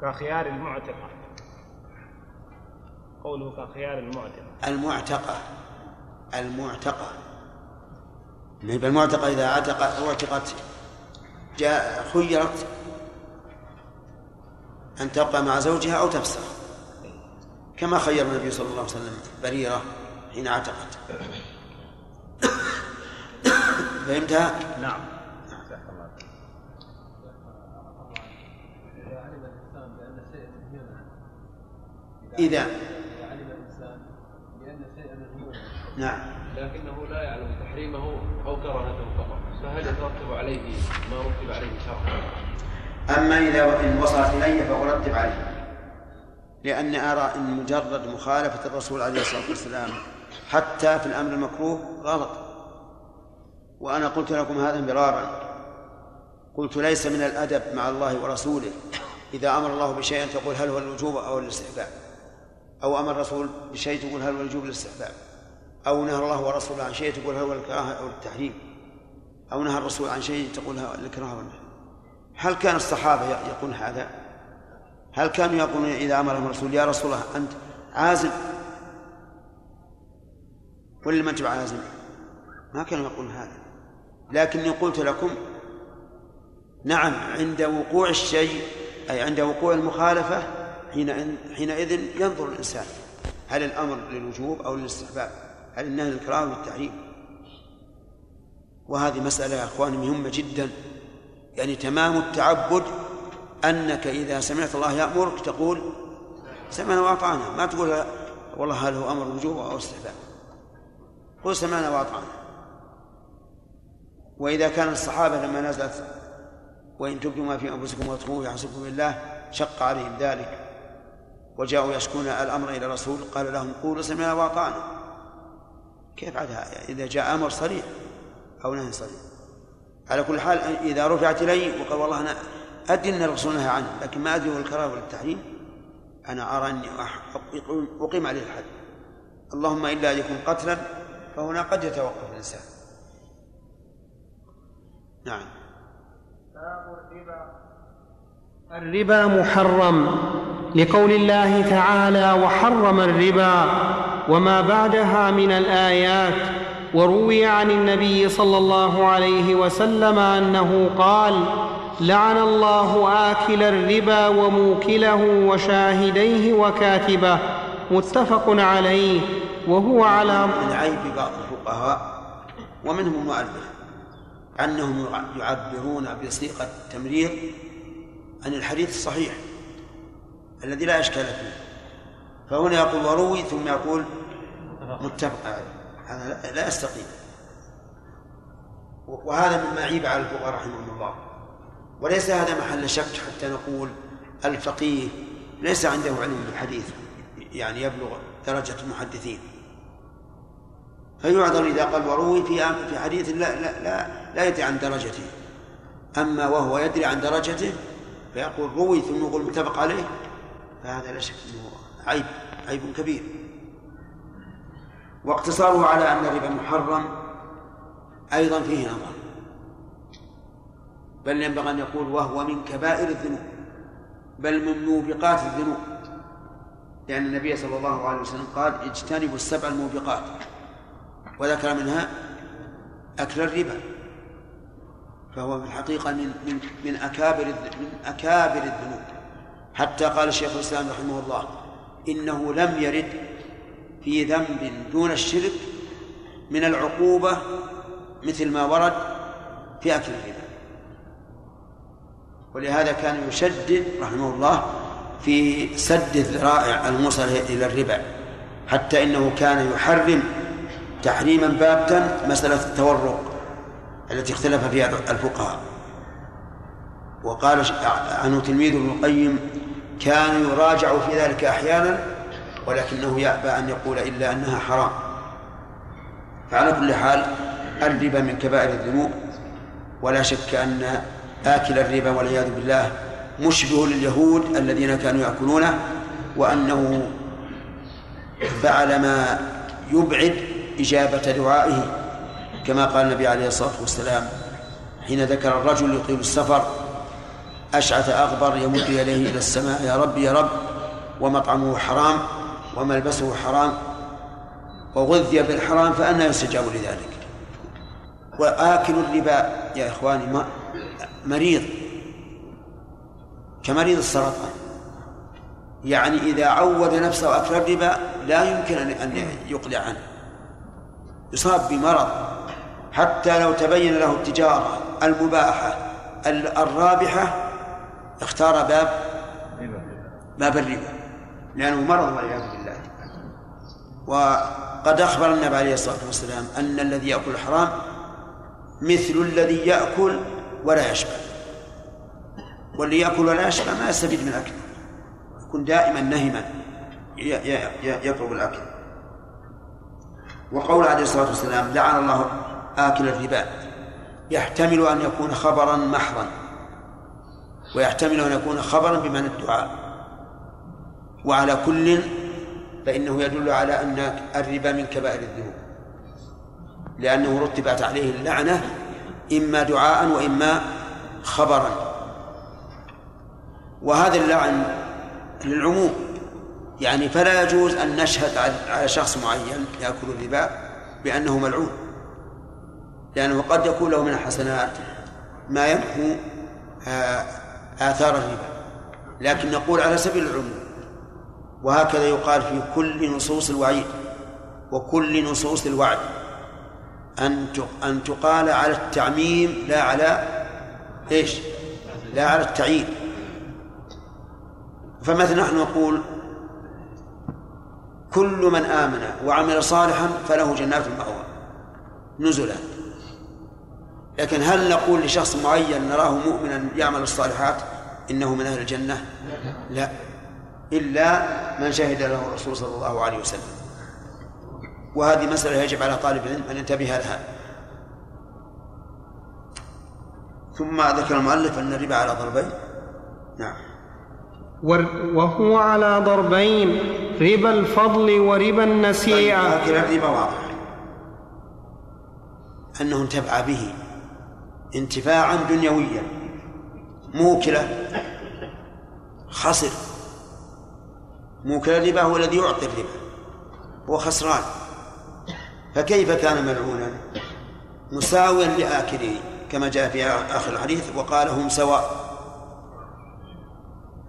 كخيار المعتقة. قوله كخيار المعتقة. المعتقة. المعتقة. المعتقة إذا اعتق أعتقت جاء خيرت أن تبقى مع زوجها أو تفسخ. كما خير النبي صلى الله عليه وسلم بريرة حين اعتقت فهمتها؟ نعم. إذا. علم الإنسان بأن شيئا نعم. لكنه لا يعلم تحريمه أو كراهته فقط فهل يترتب عليه ما رتب عليه شرعا؟ أما إذا إن وصلت إلي فأرتب عليه. لأني أرى أن مجرد مخالفة الرسول عليه الصلاة والسلام حتى في الأمر المكروه غلط. وأنا قلت لكم هذا مرارا قلت ليس من الأدب مع الله ورسوله إذا أمر الله بشيء تقول هل هو الوجوب أو الاستحباب. أو أمر الرسول بشيء تقول هل هو الوجوب الاستحباب. أو نهى الله ورسوله عن شيء تقول هل هو الكراهة أو التحريم. أو نهى الرسول عن شيء تقول الكراهة والنهي هل كان الصحابة يقولون هذا؟ هل كانوا يقولون إذا أمرهم الرسول يا رسول الله أنت عازم. ولا ما أنت عازم؟ ما كانوا يقولون هذا. لكني قلت لكم نعم عند وقوع الشيء أي عند وقوع المخالفة حين حينئذ ينظر الإنسان. هل الأمر للوجوب أو للاستحباب؟ هل النهي للكراهة والتحريم وهذه مسألة يا أخواني مهمة جدا. يعني تمام التعبد أنك إذا سمعت الله يأمرك تقول سمعنا وأطعنا. ما تقول والله هل هو أمر وجوب أو استحباب. قل سمعنا وأطعنا. وإذا كان الصحابة لما نزلت وإن تبدوا ما في أنفسكم وتخفوه يحسبكم بالله شق عليهم ذلك وجاءوا يشكون الأمر إلى الرسول قال لهم قولوا سمعنا وأطعنا. كيف عاد إذا جاء أمر صريح أو نهي صريح؟ على كل حال إذا رفعت إلي وقال والله أنا أدري أن الرسول نهى عنه لكن ما أدري هو الكراهة ولا التحريم. أنا أرى أني أقيم عليه الحد. اللهم إلا أن يكون قتلا فهنا قد يتوقف الإنسان. نعم. باب الربا. الربا محرم. لقول الله تعالى وحرم الربا وما بعدها من الآيات وروي عن النبي صلى الله عليه وسلم أنه قال لعن الله آكل الربا وموكله وشاهديه وكاتبه متفق عليه وهو على من عيب بعض الفقهاء ومنهم المؤلف أنهم يعبرون بصيغة التمريض عن الحديث الصحيح الذي لا إشكال فيه فهنا يقول وروي ثم يقول متفق هذا لا يستقيم وهذا مما عيب على الفقهاء رحمهم الله. وليس هذا محل شك حتى نقول الفقيه ليس عنده علم بالحديث يعني يبلغ درجة المحدثين. فيعذر إذا قال وروي في في حديث لا لا لا, لا يدري عن درجته. أما وهو يدري عن درجته فيقول روي ثم يقول متفق عليه فهذا لا شك أنه عيب عيب كبير. واقتصاره على أن الربا محرم أيضا فيه نظر. بل ينبغي أن يقول وهو من كبائر الذنوب بل من موبقات الذنوب. لأن النبي صلى الله عليه وسلم قال اجتنبوا السبع الموبقات وذكر منها أكل الربا. فهو في الحقيقة من من من أكابر من أكابر الذنوب. حتى قال شيخ الإسلام رحمه الله إنه لم يرد في ذنب دون الشرك من العقوبة مثل ما ورد في أكل الربا. ولهذا كان يشدد رحمه الله في سد الذرائع الموصلة إلى الربا حتى إنه كان يحرم تحريما باتا مسألة التورق التي اختلف فيها الفقهاء. وقال عنه تلميذ ابن القيم كان يراجع في ذلك أحيانا ولكنه يأبى أن يقول إلا أنها حرام. فعلى كل حال الربا من كبائر الذنوب. ولا شك أن آكل الربا والعياذ بالله مشبه لليهود الذين كانوا يأكلونه وأنه فعل ما يبعد إجابة دعائه كما قال النبي عليه الصلاة والسلام حين ذكر الرجل يطيل السفر أشعث أغبر يمد يديه إلى السماء يا رب يا رب ومطعمه حرام. وملبسه حرام وغذي بالحرام فأنا يستجاب لذلك. وآكل الربا يا إخواني مريض. كمريض السرطان. يعني إذا عود نفسه أكل الربا لا يمكن أن يقلع عنه. يصاب بمرض. حتى لو تبين له التجارة المباحة الرابحة اختار باب باب الربا. لأنه مرض والعياذ بالله. وقد أخبر النبي عليه الصلاة والسلام أن الذي يأكل الحرام مثل الذي يأكل ولا يشبع. واللي يأكل ولا يشبع ما يستفيد من أكله يكون دائما نهما يطلب الأكل. وقول عليه الصلاة والسلام لعن الله آكل الربا. يحتمل أن يكون خبرا محضا. ويحتمل أن يكون خبرا بمعنى الدعاء. وعلى كل فإنه يدل على أن الربا من كبائر الذنوب. لأنه رتبت عليه اللعنة إما دعاء وإما خبرا. وهذا اللعن للعموم. يعني فلا يجوز أن نشهد على شخص معين يأكل الربا بأنه ملعون. لأنه قد يكون له من الحسنات ما يمحو آه، آثار الربا. لكن نقول على سبيل العموم وهكذا يقال في كل نصوص الوعيد وكل نصوص الوعد. أن أن تقال على التعميم لا على إيش؟ لا على التعيين. فمثلا نحن نقول كل من آمن وعمل صالحا فله جنات المأوى نزلا. لكن هل نقول لشخص معين نراه مؤمنا يعمل الصالحات إنه من أهل الجنة؟ لا. إلا من شهد له الرسول صلى الله عليه وسلم. وهذه مسألة يجب على طالب العلم أن ينتبه لها. ثم ذكر المؤلف أن الربا على ضربين. نعم. وهو على ضربين ربا الفضل وربا النسيئة. طيب الربا واضح. أنه انتفع به انتفاعا دنيويا. موكلة خسر. موكل الربا هو الذي يعطي الربا هو خسران. فكيف كان ملعونا؟ مساويا لآكله كما جاء في آخر الحديث وقال هم سواء.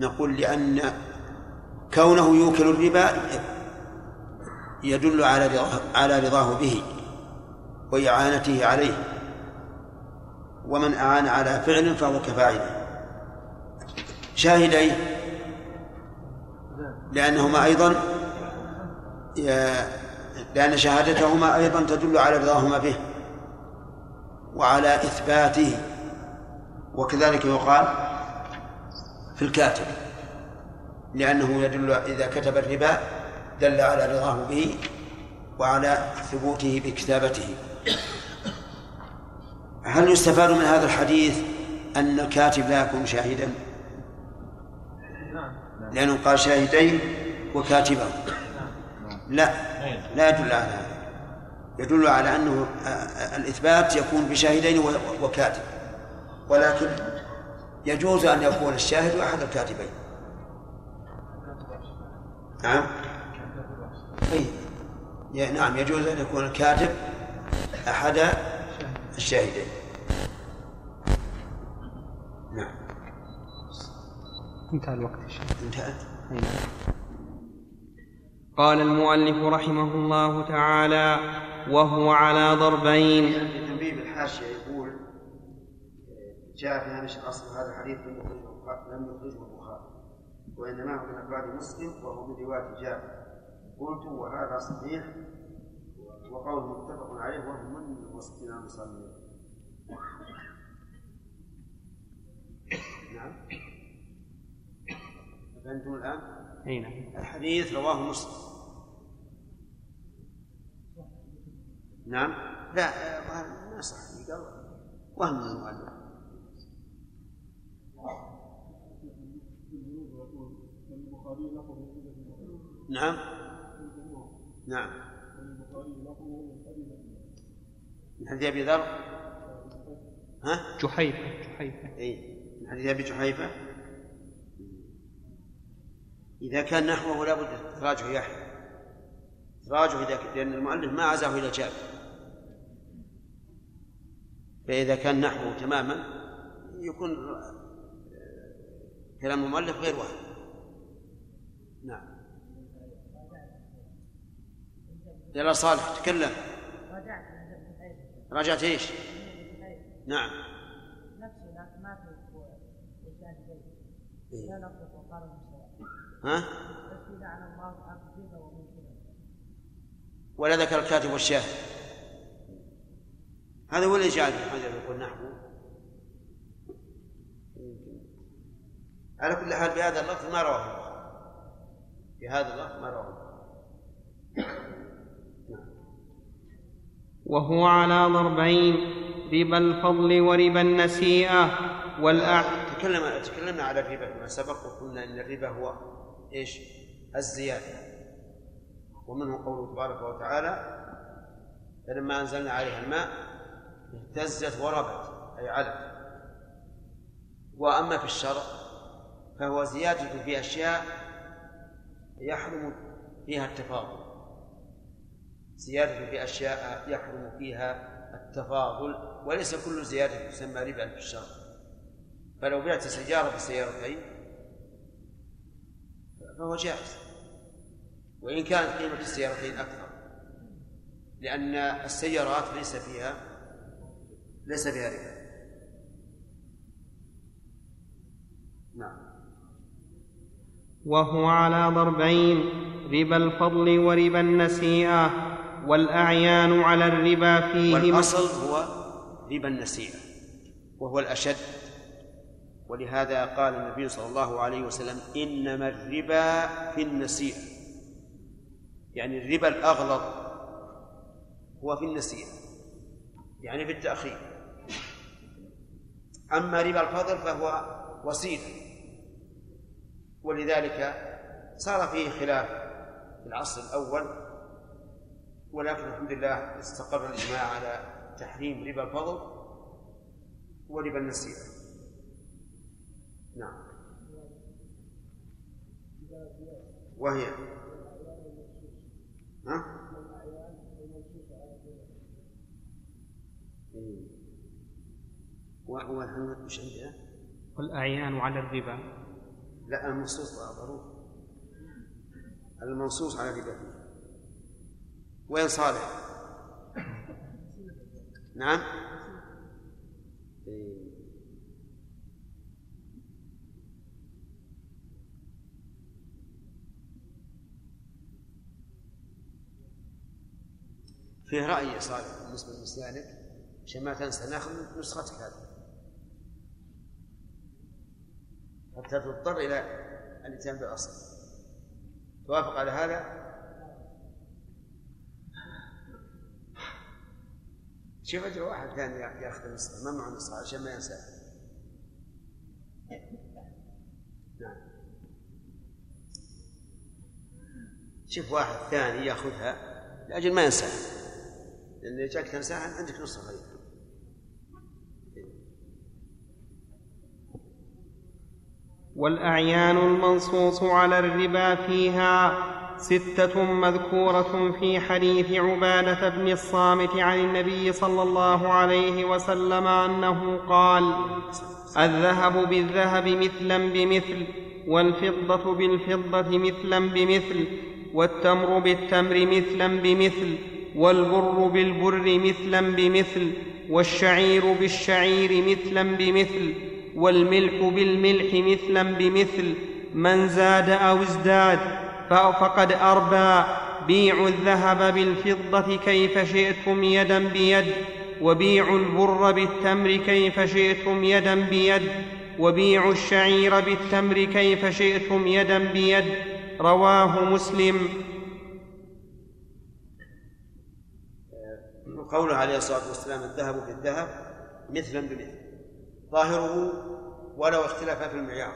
نقول لأن كونه يوكل الربا يدل على رضاه على رضاه به وإعانته عليه. ومن أعان على فعل فهو كفاعله. شاهديه لأنهما أيضا لأن شهادتهما أيضا تدل على رضاهما به وعلى إثباته. وكذلك يقال في الكاتب لأنه يدل إذا كتب الربا دل على رضاه به وعلى ثبوته بكتابته. هل يستفاد من هذا الحديث أن الكاتب لا يكون شاهدا؟ لأنه قال شاهدين وكاتبا لا لا يدل على هذا. يدل على أنه الإثبات يكون بشاهدين وكاتب. ولكن يجوز أن يكون الشاهد أحد الكاتبين. نعم. أي نعم يجوز أن يكون الكاتب أحد الشاهدين. نعم. انتهى الوقت انتهى قال المؤلف رحمه الله تعالى وهو على ضربين. في تنبيه بالحاشية يقول جاء في هامش الأصل هذا الحديث لم يخرجه لم يخرجه البخاري وإنما هو من أفراد مسلم وهو من رواية جابر. قلت وهذا صحيح وقول متفق عليه وهو من المسلمين المصلين. نعم. فهمتم الآن؟ أي نعم. الحديث رواه مسلم. نعم. لا ما صح قال وهم من المؤلف. نعم. نعم. من حديث أبي ذر؟ ها؟ جحيفة جحيفة. اي من حديث أبي جحيفة؟ إذا كان نحوه لابد تراجع يحيى تراجع إذا لأن المؤلف ما عزاه إلى جابر فإذا كان نحوه تماما يكون كلام المؤلف غير واحد. نعم. يلا صالح تكلم. راجعت إيش؟ نعم. ها؟ ولا ذكر الكاتب والشاهد هذا هو اللي جعل ابن حجر يقول نحو على كل حال بهذا اللفظ ما رواه. بهذا اللفظ ما رواه. وهو على ضربين ربا الفضل وربا النسيئة والأع تكلم تكلمنا على الربا فيما سبق وقلنا إن الربا هو إيش؟ الزيادة. ومنه قوله تبارك وتعالى فلما أنزلنا عليها الماء اهتزت وربت أي علت. وأما في الشرع فهو زيادة في أشياء يحرم فيها التفاضل. زيادة في أشياء يحرم فيها التفاضل وليس كل زيادة تسمى ربا في الشرع. فلو بعت سيارة بسيارتين فهو جائز. وإن كانت قيمة السيارتين أكثر. لأن السيارات ليس فيها ليس فيها ربا نعم. وهو على ضربين ربا الفضل وربا النسيئة والأعيان على الربا فيه والأصل هو ربا النسيئة وهو الأشد ولهذا قال النبي صلى الله عليه وسلم إنما الربا في النسيئة. يعني الربا الأغلظ هو في النسيئة يعني في التأخير. أما ربا الفضل فهو وسيلة. ولذلك صار فيه خلاف في العصر الأول ولكن الحمد لله استقر الإجماع على تحريم ربا الفضل وربا النسيئة. نعم وهي ها؟ إيه. وش عندنا؟ والأعيان على الربا لا المنصوص ضروري المنصوص على الربا وين صالح؟ نعم إيه. فيه رأي صالح بالنسبة لمسلمك عشان ما تنسى ناخذ نسختك هذه. حتى تضطر إلى الاتيان بالأصل؟ توافق على هذا؟ شوف أجل واحد ثاني يأخذ النسخة ما معه نسخة عشان ما ينسى. نعم. شوف واحد ثاني يأخذها لأجل ما ينساها لأن جاك تنساها عندك نسخة غير والأعيان المنصوص على الربا فيها ستة مذكورة في حديث عبادة بن الصامت عن النبي صلى الله عليه وسلم أنه قال: الذهب بالذهب مثلا بمثل، والفضة بالفضة مثلا بمثل، والتمر بالتمر مثلا بمثل، والبر بالبر مثلا بمثل، والشعير بالشعير مثلا بمثل، والملح بالملح مثلا بمثل، من زاد أو ازداد فقد أربى. بيعوا الذهب بالفضة كيف شئتم يدا بيد وبيعوا البر بالتمر كيف شئتم يدا بيد وبيعوا الشعير بالتمر كيف شئتم يدا بيد. رواه مسلم. قوله عليه الصلاة والسلام الذهب بالذهب مثلا بمثل. ظاهره ولو اختلف في المعيار.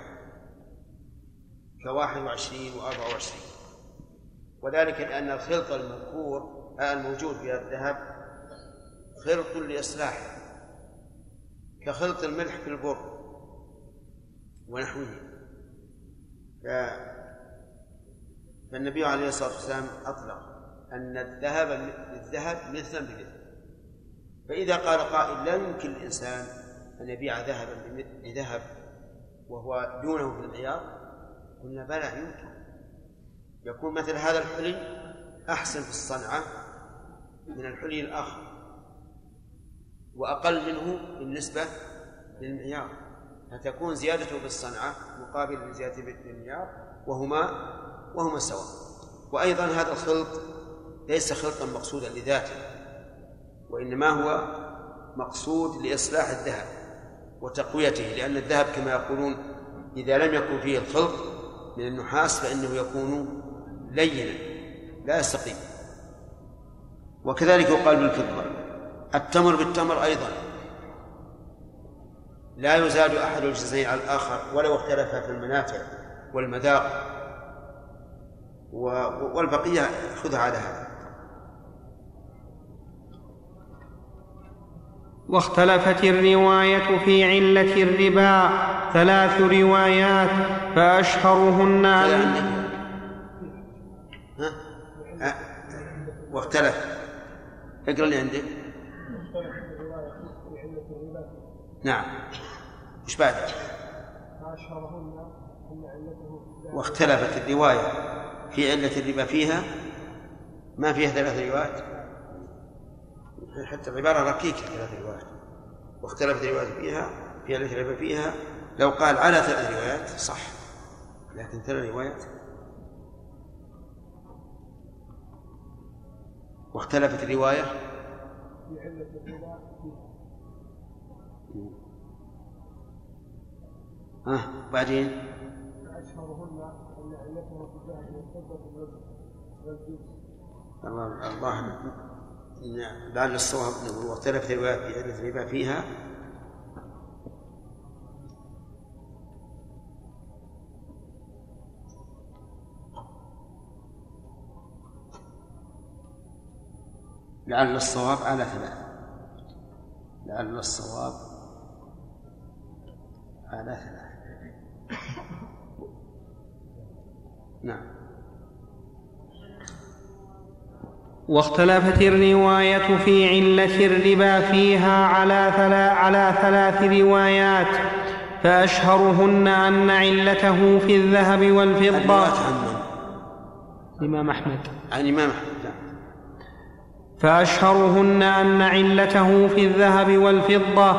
كواحد وعشرين وأربعة وعشرين. وذلك لأن الخلط المذكور الموجود في الذهب خلط لإصلاحه كخلط الملح في البر ونحوه. فالنبي عليه الصلاة والسلام أطلق أن الذهب بالذهب مثلا بمثل. فإذا قال قائل لا يمكن الإنسان أن يبيع ذهبا بذهب وهو دونه في المعيار قلنا بلى يمكن. يكون مثل هذا الحلي أحسن في الصنعة من الحلي الآخر وأقل منه بالنسبة للمعيار. فتكون زيادته بالصنعة مقابل لزيادته بالمعيار وهما وهما سواء وأيضا هذا الخلط ليس خلطا مقصودا لذاته. وإنما هو مقصود لإصلاح الذهب وتقويته لأن الذهب كما يقولون إذا لم يكن فيه الخلط من النحاس فإنه يكون لينا لا يستقيم. وكذلك يقال بالفضة. التمر بالتمر أيضا. لا يزاد أحد الجزئين على الآخر ولو اختلف في المنافع والمذاق والبقية خذها على هذا. واختلفت الرواية في علة الربا ثلاث روايات فأشهرهن؟ ها؟ واختلف. اقرأ اللي عندك. نعم. إيش بعد؟ واختلفت الرواية في علة الربا فيها؟ ما فيها ثلاث روايات؟ حتى العبارة ركيكة ثلاث روايات واختلفت الروايات فيها في التي اختلف فيها. لو قال على ثلاث روايات صح لكن ثلاث روايات واختلفت الرواية. ها. بعدين؟ الله الله نعم. لعل الصواب واختلفت الروايات في عدة الربا فيها. لعل الصواب على ثلاث لعل الصواب على ثلاث نعم. واختلفت الرواية في علة الربا فيها على, ثلا على ثلاث روايات فأشهرهن أن علته في الذهب والفضة. الإمام أحمد. عن الإمام أحمد نعم. فأشهرهن أن علته في الذهب والفضة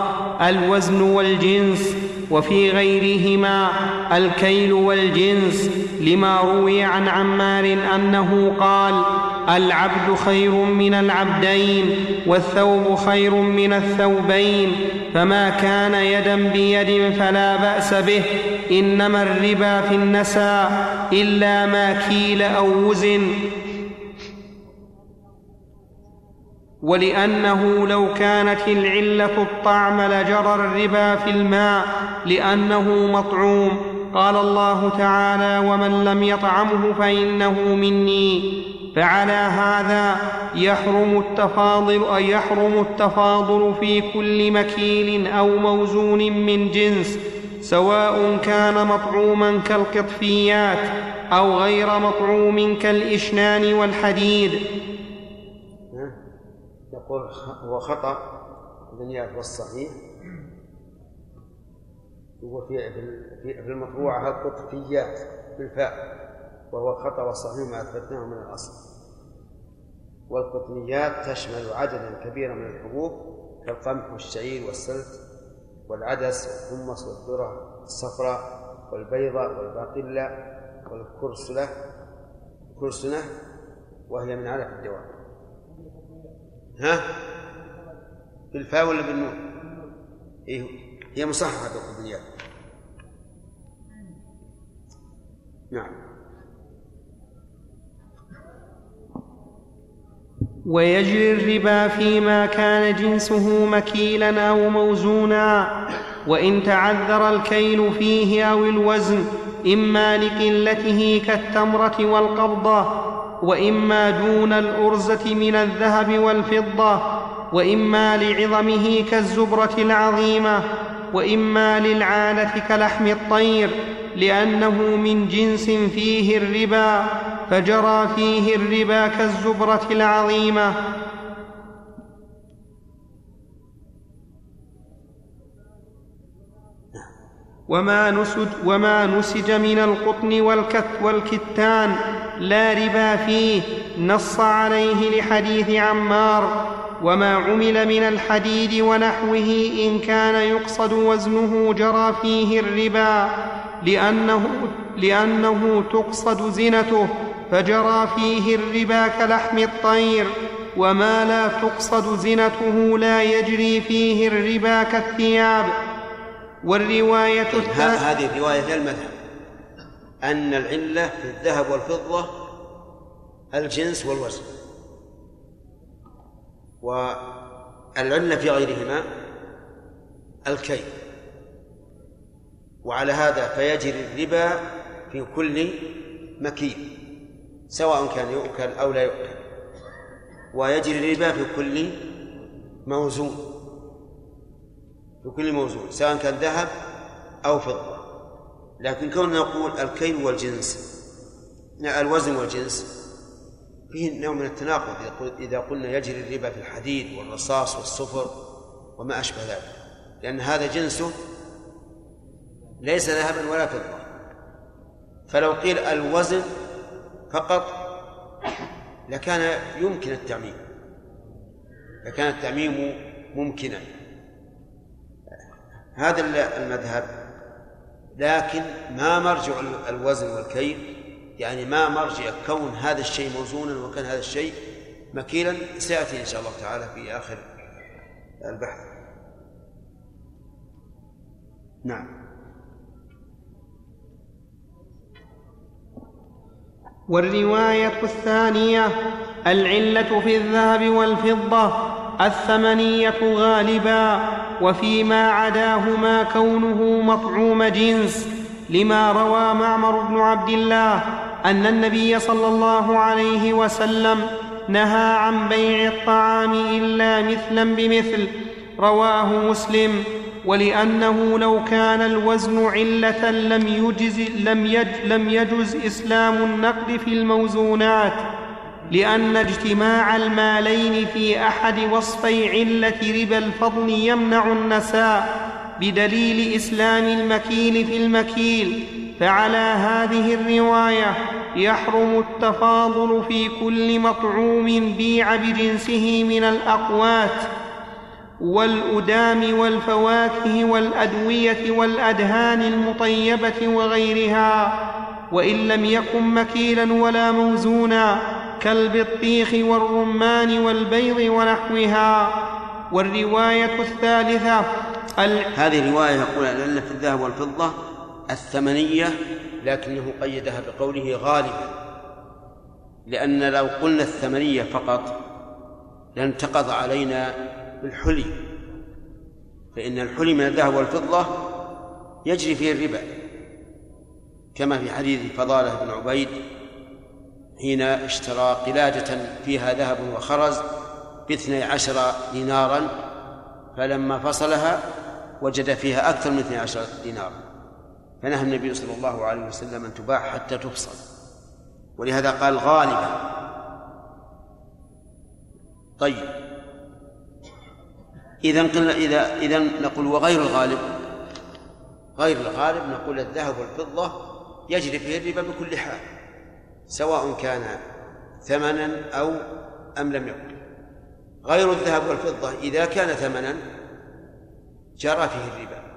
الوزن والجنس وفي غيرهما الكيل والجنس لما روي عن عمار أنه قال العبد خير من العبدين والثوب خير من الثوبين فما كان يدا بيد فلا بأس به إنما الربا في النساء إلا ما كيل أو وزن ولأنه لو كانت العلة الطعم لجرى الربا في الماء لأنه مطعوم قال الله تعالى ومن لم يطعمه فإنه مني. فعلى هذا يحرم التفاضل أي يحرم التفاضل في كل مكيل أو موزون من جنس سواء كان مطعوما كالقطفيات أو غير مطعوم كالإشنان والحديد. يقول هو خطأ الدنيا والصحيح هو في في المطبوعة القطفيات بالفاء وهو خطأ والصحيح ما أثبتناه من الأصل. والقطنيات تشمل عددا كبيرا من الحبوب كالقمح والشعير والسلت والعدس والحمص والذرة الصفراء والبيضة والباقلة والكرسلة كرسنة وهي من علف الدواب ها؟ بالفاء ولا بالنون؟ إيه هي مصححة القطنيات نعم. ويجري الربا فيما كان جنسه مكيلا أو موزونا وإن تعذر الكيل فيه أو الوزن إما لقلته كالتمرة والقبضة وإما دون الأرزة من الذهب والفضة وإما لعظمه كالزبرة العظيمة. وإما للعالة كلحم الطير لأنه من جنس فيه الربا فجرى فيه الربا كالزبرة العظيمة. وما نسج, وما نسج من القطن والكت والكتان لا ربا فيه نص عليه لحديث عمار. وما عمل من الحديد ونحوه إن كان يقصد وزنه جرى فيه الربا لأنه, لأنه تقصد زنته فجرى فيه الربا كلحم الطير وما لا تقصد زنته لا يجري فيه الربا كالثياب. والرواية هذه الرواية المذهب. أن العلة في الذهب والفضة الجنس والوزن. والعلة في غيرهما الكيل. وعلى هذا فيجري الربا في كل مكيل سواء كان يؤكل أو لا يؤكل. ويجري الربا في كل موزون في كل موزون سواء كان ذهب أو فضة. لكن كوننا نقول الكيل والجنس الوزن والجنس فيه نوع من التناقض إذا قلنا يجري الربا في الحديد والرصاص والصفر وما أشبه ذلك. لأن هذا جنسه ليس ذهبا ولا فضة. فلو قيل الوزن فقط لكان يمكن التعميم. لكان التعميم ممكنا. هذا المذهب. لكن ما مرجع الوزن والكيل يعني ما مرجع كون هذا الشيء موزونا وكان هذا الشيء مكيلا سيأتي إن شاء الله تعالى في آخر البحث. نعم. والرواية الثانية العلة في الذهب والفضة الثمنية غالبا وفيما عداهما كونه مطعوم جنس لما روى معمر بن عبد الله أن النبي صلى الله عليه وسلم نهى عن بيع الطعام إلا مثلا بمثل رواه مسلم. ولأنه لو كان الوزن علة لم يجز, لم يج لم يجز إسلام النقد في الموزونات لأن اجتماع المالين في أحد وصفي علة ربا الفضل يمنع النساء بدليل إسلام المكيل في المكيل. فعلى هذه الرواية يحرم التفاضل في كل مطعوم بيع بجنسه من الأقوات والأدام والفواكه والأدوية والأدهان المطيبة وغيرها وإن لم يكن مكيلا ولا موزونا كالبطيخ والرمان والبيض ونحوها. والرواية الثالثة هذه الرواية يقول العلة الذهب والفضة الثمنية لكنه قيدها بقوله غالبا لأن لو قلنا الثمنية فقط لانتقض علينا بالحلي فإن الحلي من الذهب والفضة يجري فيه الربا كما في حديث فضالة بن عبيد حين اشترى قلادة فيها ذهب وخرز باثني عشر دينارا فلما فصلها وجد فيها أكثر من اثني عشر دينارا. فنهى النبي صلى الله عليه وسلم أن تباع حتى تفصل. ولهذا قال غالبا. طيب. إذا قلنا إذا إذا نقول وغير الغالب. غير الغالب نقول الذهب والفضة يجري فيه الربا بكل حال سواء كان ثمنا أو أم لم يكن. غير الذهب والفضة إذا كان ثمنا جرى فيه الربا.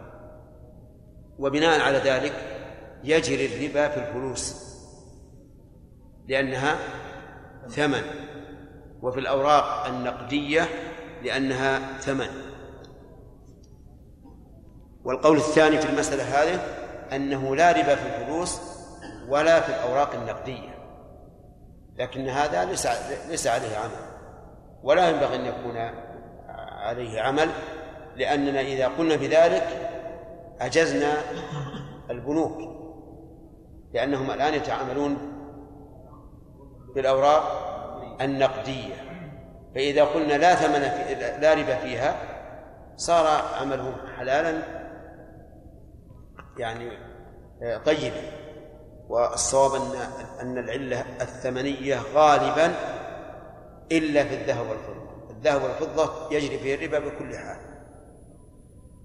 وبناء على ذلك يجري الربا في الفلوس لأنها ثمن وفي الأوراق النقدية لأنها ثمن. والقول الثاني في المسألة هذه أنه لا ربا في الفلوس ولا في الأوراق النقدية لكن هذا ليس ليس عليه عمل ولا ينبغي أن يكون عليه عمل لأننا إذا قلنا بذلك أجزنا البنوك لأنهم الآن يتعاملون بالأوراق النقدية. فإذا قلنا لا ثمن في لا ربا فيها صار عملهم حلالا يعني طيبا. والصواب أن أن العلة الثمنية غالبا إلا في الذهب والفضة. الذهب والفضة يجري فيه الربا بكل حال.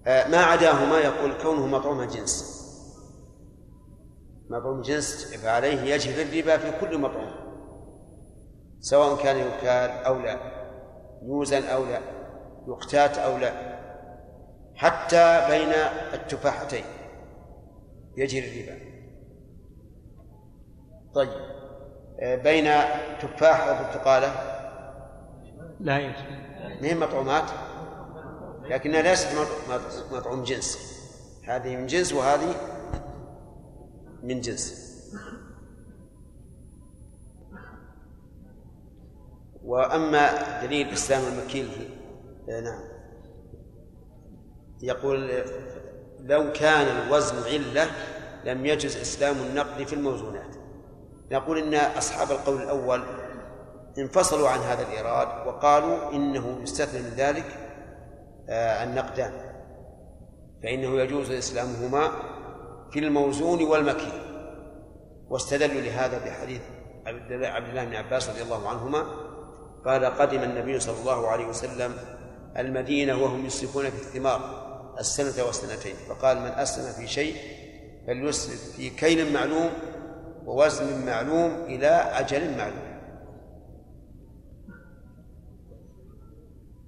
ما عداهما يقول كونه مطعوم جنس. مطعوم جنس فعليه يجري الربا في كل مطعوم سواء كان يكال أو لا يوزن أو لا يقتات أو لا حتى بين التفاحتين يجري الربا. طيب آه، بين تفاح وبرتقالة؟ لا ما هي مطعومات لكنها ليست مطعوم جنس. هذه من جنس وهذه من جنس. وأما دليل إسلام المكيل آه، نعم. يقول لو كان الوزن علة لم يجز إسلام النقد في الموزونات. نقول إن أصحاب القول الأول انفصلوا عن هذا الإيراد وقالوا إنه يستثنى من ذلك النقدان. فإنه يجوز إسلامهما في الموزون والمكيل. واستدلوا لهذا بحديث عبد الله بن عباس رضي الله عنهما. قال قدم النبي صلى الله عليه وسلم المدينة وهم يسلفون في الثمار السنة والسنتين. فقال من أسلم في شيء فليسلف في كيل معلوم ووزن معلوم إلى أجل معلوم.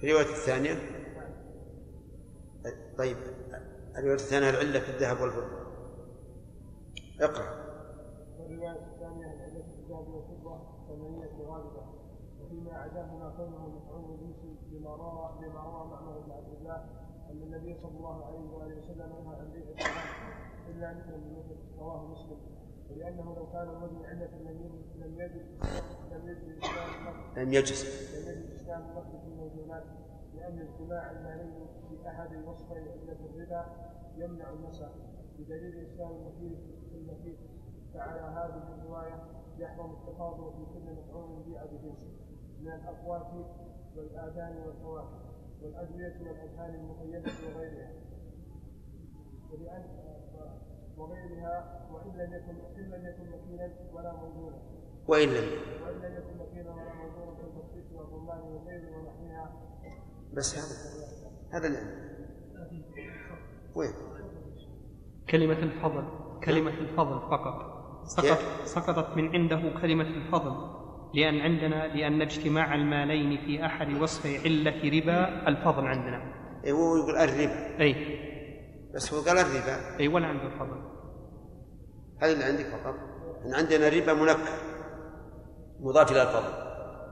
في الرواية الثانية؟ طيب الرواية الثانية العلة في الذهب والفضة. اقرأ. الرواية الثانية العلة الذهب والفضة ثمانية غالبة وفيما عداهما كونه مفعول الجنس لما روى لما روى معمر بن عبد الله أن النبي صلى الله عليه وآله وسلم نهى عن بيع الدراهم إلا مثلا بمثل رواه مسلم. ولأنه لو كان الوزن علة لم يجد لم يجد لم يجز لم يجد الإسلام النقد في الموزونات لأن اجتماع المالين في أحد وصفي علة الربا يمنع النسب بدليل إسلام المكيل في المكيل فعلى هذه الرواية يحرم التفاضل في كل مفعول بيع بجنسه من الأقوات والآذان والفواكه والأدوية والأذهان المقيدة وغيرها ولأن وغيرها وإن لم يكن إن لم يكن مكينا ولا موزونا وإن لم وإن لم يكن مكينا ولا موزونا كالبطيخ والرمان والليل ونحوها. بس هذا هذا اللي وين؟ كلمة الفضل كلمة الفضل فقط. سقط سقطت من عنده كلمة الفضل لأن عندنا لأن اجتماع المالين في أحد وصفي علة ربا الفضل عندنا. إيه هو يقول الربا. أي. بس هو قال الربا. أي ولا عنده الفضل هذا اللي عندك فقط؟ إن عندنا ربا منكر مضاف إلى الفضل.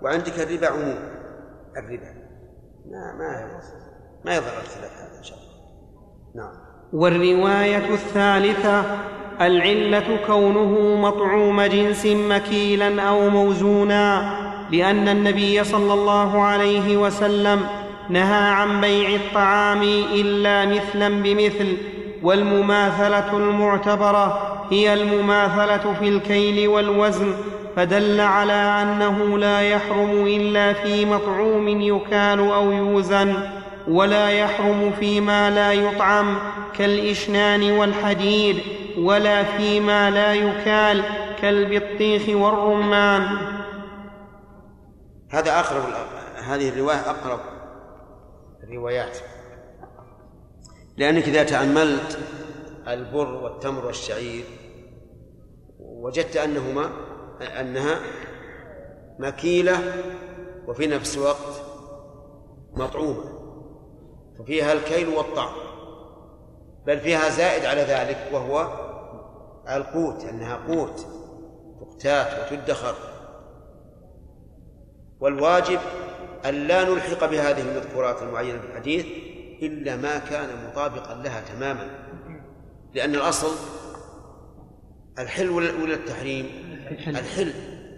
وعندك الربا عموم. الربا. ما ما ما يضر الخلاف هذا إن شاء الله. نعم. والرواية الثالثة العلة كونه مطعوم جنس مكيلا أو موزونا لأن النبي صلى الله عليه وسلم نهى عن بيع الطعام إلا مثلا بمثل والمماثلة المعتبرة هي المماثلة في الكيل والوزن فدل على أنه لا يحرم إلا في مطعوم يكال أو يوزن ولا يحرم فيما لا يطعم كالإشنان والحديد ولا فيما لا يكال كالبطيخ والرمان. هذا أقرب هذه الرواية أقرب الروايات لأنك إذا تأملت البر والتمر والشعير وجدت أنهما أنها مكيلة وفي نفس الوقت مطعومة ففيها الكيل والطعم بل فيها زائد على ذلك وهو القوت أنها قوت تقتات وتدخر. والواجب أن لا نلحق بهذه المذكورات المعينة في الحديث إلا ما كان مطابقا لها تماما. لأن الأصل الحل ولا التحريم؟ الحل.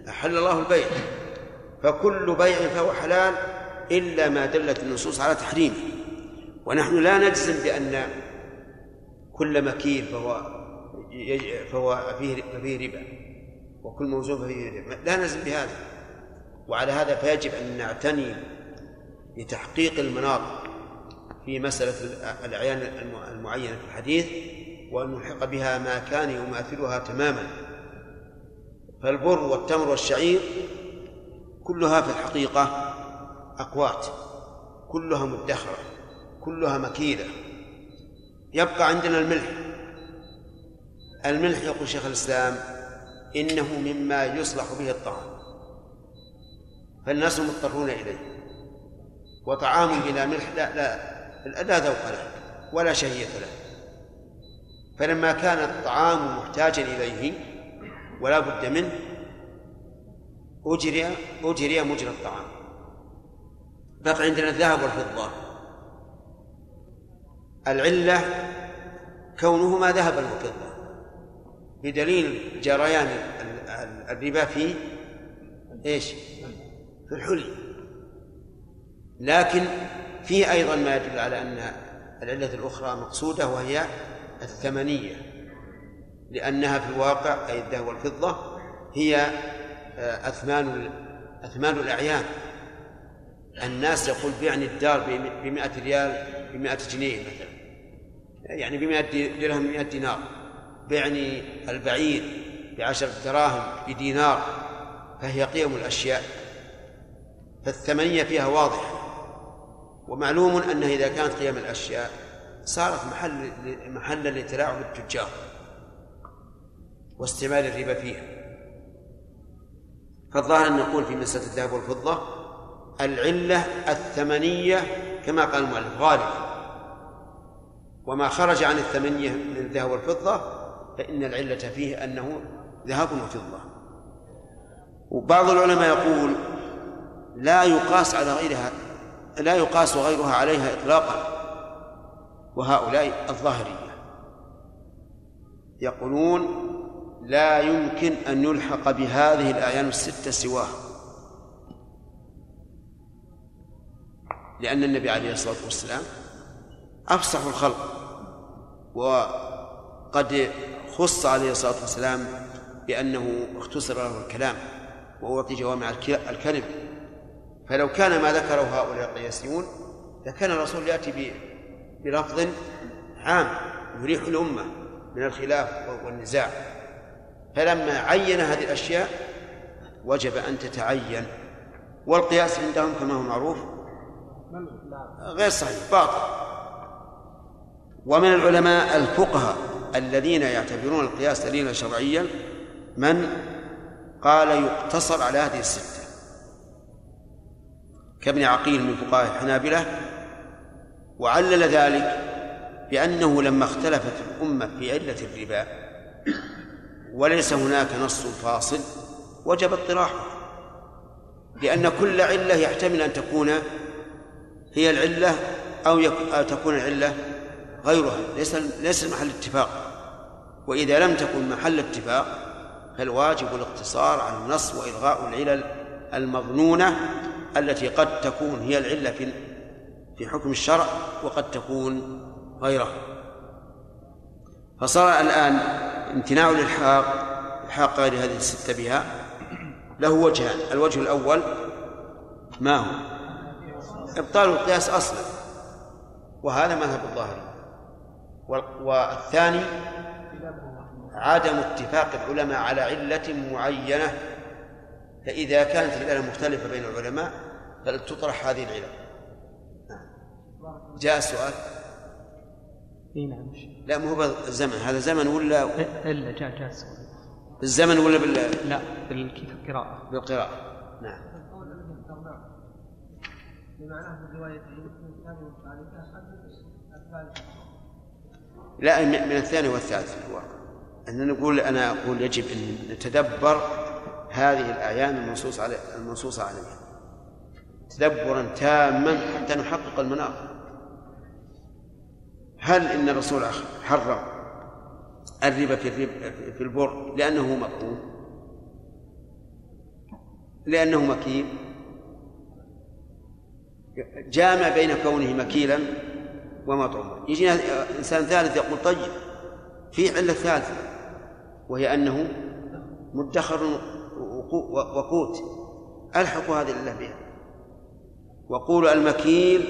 أحل الله البيع. فكل بيع فهو حلال إلا ما دلت النصوص على تحريمه ونحن لا نجزم بأن كل مكيل فهو فهو فيه فيه ربا. وكل موزون فيه ربا. لا نجزم بهذا. وعلى هذا فيجب أن نعتني بتحقيق المناط في مسألة الأعيان المعينة في الحديث. وأن نلحق بها ما كان يماثلها تماما. فالبر والتمر والشعير كلها في الحقيقة أقوات كلها مدخرة كلها مكيلة يبقى عندنا الملح. الملح يقول شيخ الإسلام إنه مما يصلح به الطعام. فالناس مضطرون إليه. وطعام بلا ملح لا لا لا ذوق له ولا شهية له. فلما كان الطعام محتاجا إليه ولا بد منه أجري أجري مجرى الطعام. بقى عندنا الذهب والفضة. العلة كونهما ذهبا وفضة. بدليل جريان الربا في إيش؟ في الحلي. لكن فيه أيضا ما يدل على أن العلة الأخرى مقصودة وهي الثمنية لأنها في الواقع أي الذهب والفضة هي آه، أثمان أثمان الأعيان. الناس يقول بيعني الدار بمئة ريال بمئة جنيه مثلا. يعني بمئة درهم بمئة دينار. بيعني البعير بعشرة دراهم بدينار. فهي قيم الأشياء. فالثمنية فيها واضحة. ومعلوم أنها إذا كانت قيم الأشياء صارت محل محلا لتلاعب التجار واستعمال الربا فيها. فالظاهر أن نقول في مسألة الذهب والفضة العلة الثمنية كما قال المؤلف غالب وما خرج عن الثمنية من الذهب والفضة فإن العلة فيه أنه ذهب وفضة. وبعض العلماء يقول لا يقاس على غيرها لا يقاس غيرها عليها إطلاقا. وهؤلاء الظاهرية. يقولون لا يمكن أن يلحق بهذه الأعيان الستة سواها. لأن النبي عليه الصلاة والسلام أفصح الخلق وقد خص عليه الصلاة والسلام بأنه اختصر له الكلام وأعطي جوامع الكلم. فلو كان ما ذكره هؤلاء القياسيون لكان الرسول يأتي بلفظ عام يريح الأمة من الخلاف والنزاع. فلما عين هذه الأشياء وجب أن تتعين والقياس عندهم كما هو معروف غير صحيح باطل. ومن العلماء الفقهاء الذين يعتبرون القياس دليلا شرعيا من قال يقتصر على هذه الستة. كابن عقيل من فقهاء الحنابلة وعلل ذلك بأنه لما اختلفت الأمة في علة الربا وليس هناك نص فاصل وجب اطراحه لأن كل علة يحتمل أن تكون هي العلة أو, تكون العلة غيرها ليس ليس محل اتفاق. وإذا لم تكن محل اتفاق فالواجب الاقتصار على النص وإلغاء العلل المظنونة التي قد تكون هي العلة في في حكم الشرع وقد تكون غيره. فصار الآن امتناع الإلحاق إلحاق غير هذه الستة بها له وجهان. الوجه الأول ما هو؟ إبطال القياس أصلا وهذا مذهب الظاهري والثاني عدم اتفاق العلماء على علة معينة فإذا كانت العلة مختلفة بين العلماء فلتطرح هذه العلة جاء السؤال إي نعم لا مو بالزمن هذا زمن ولا؟ إلا جاء جاء السؤال بالزمن ولا بال؟ لا بالقراءة بالقراءة. نعم. بمعناه الروايتين الثانية والثالثة الثالثة لا من الثاني والثالث في الواقع. أن نقول أنا أقول يجب أن نتدبر هذه الأعيان المنصوص على المنصوصة عليها. تدبرا تاما حتى نحقق المناط هل إن الرسول حرم الربا في الربا في البر لأنه مطعوم؟ لأنه مكيل؟ جامع بين كونه مكيلا ومطعوما. يجينا إنسان ثالث يقول طيب في علة ثالثة وهي أنه مدخر وقوت. ألحقوا هذه العلة بها وقولوا المكيل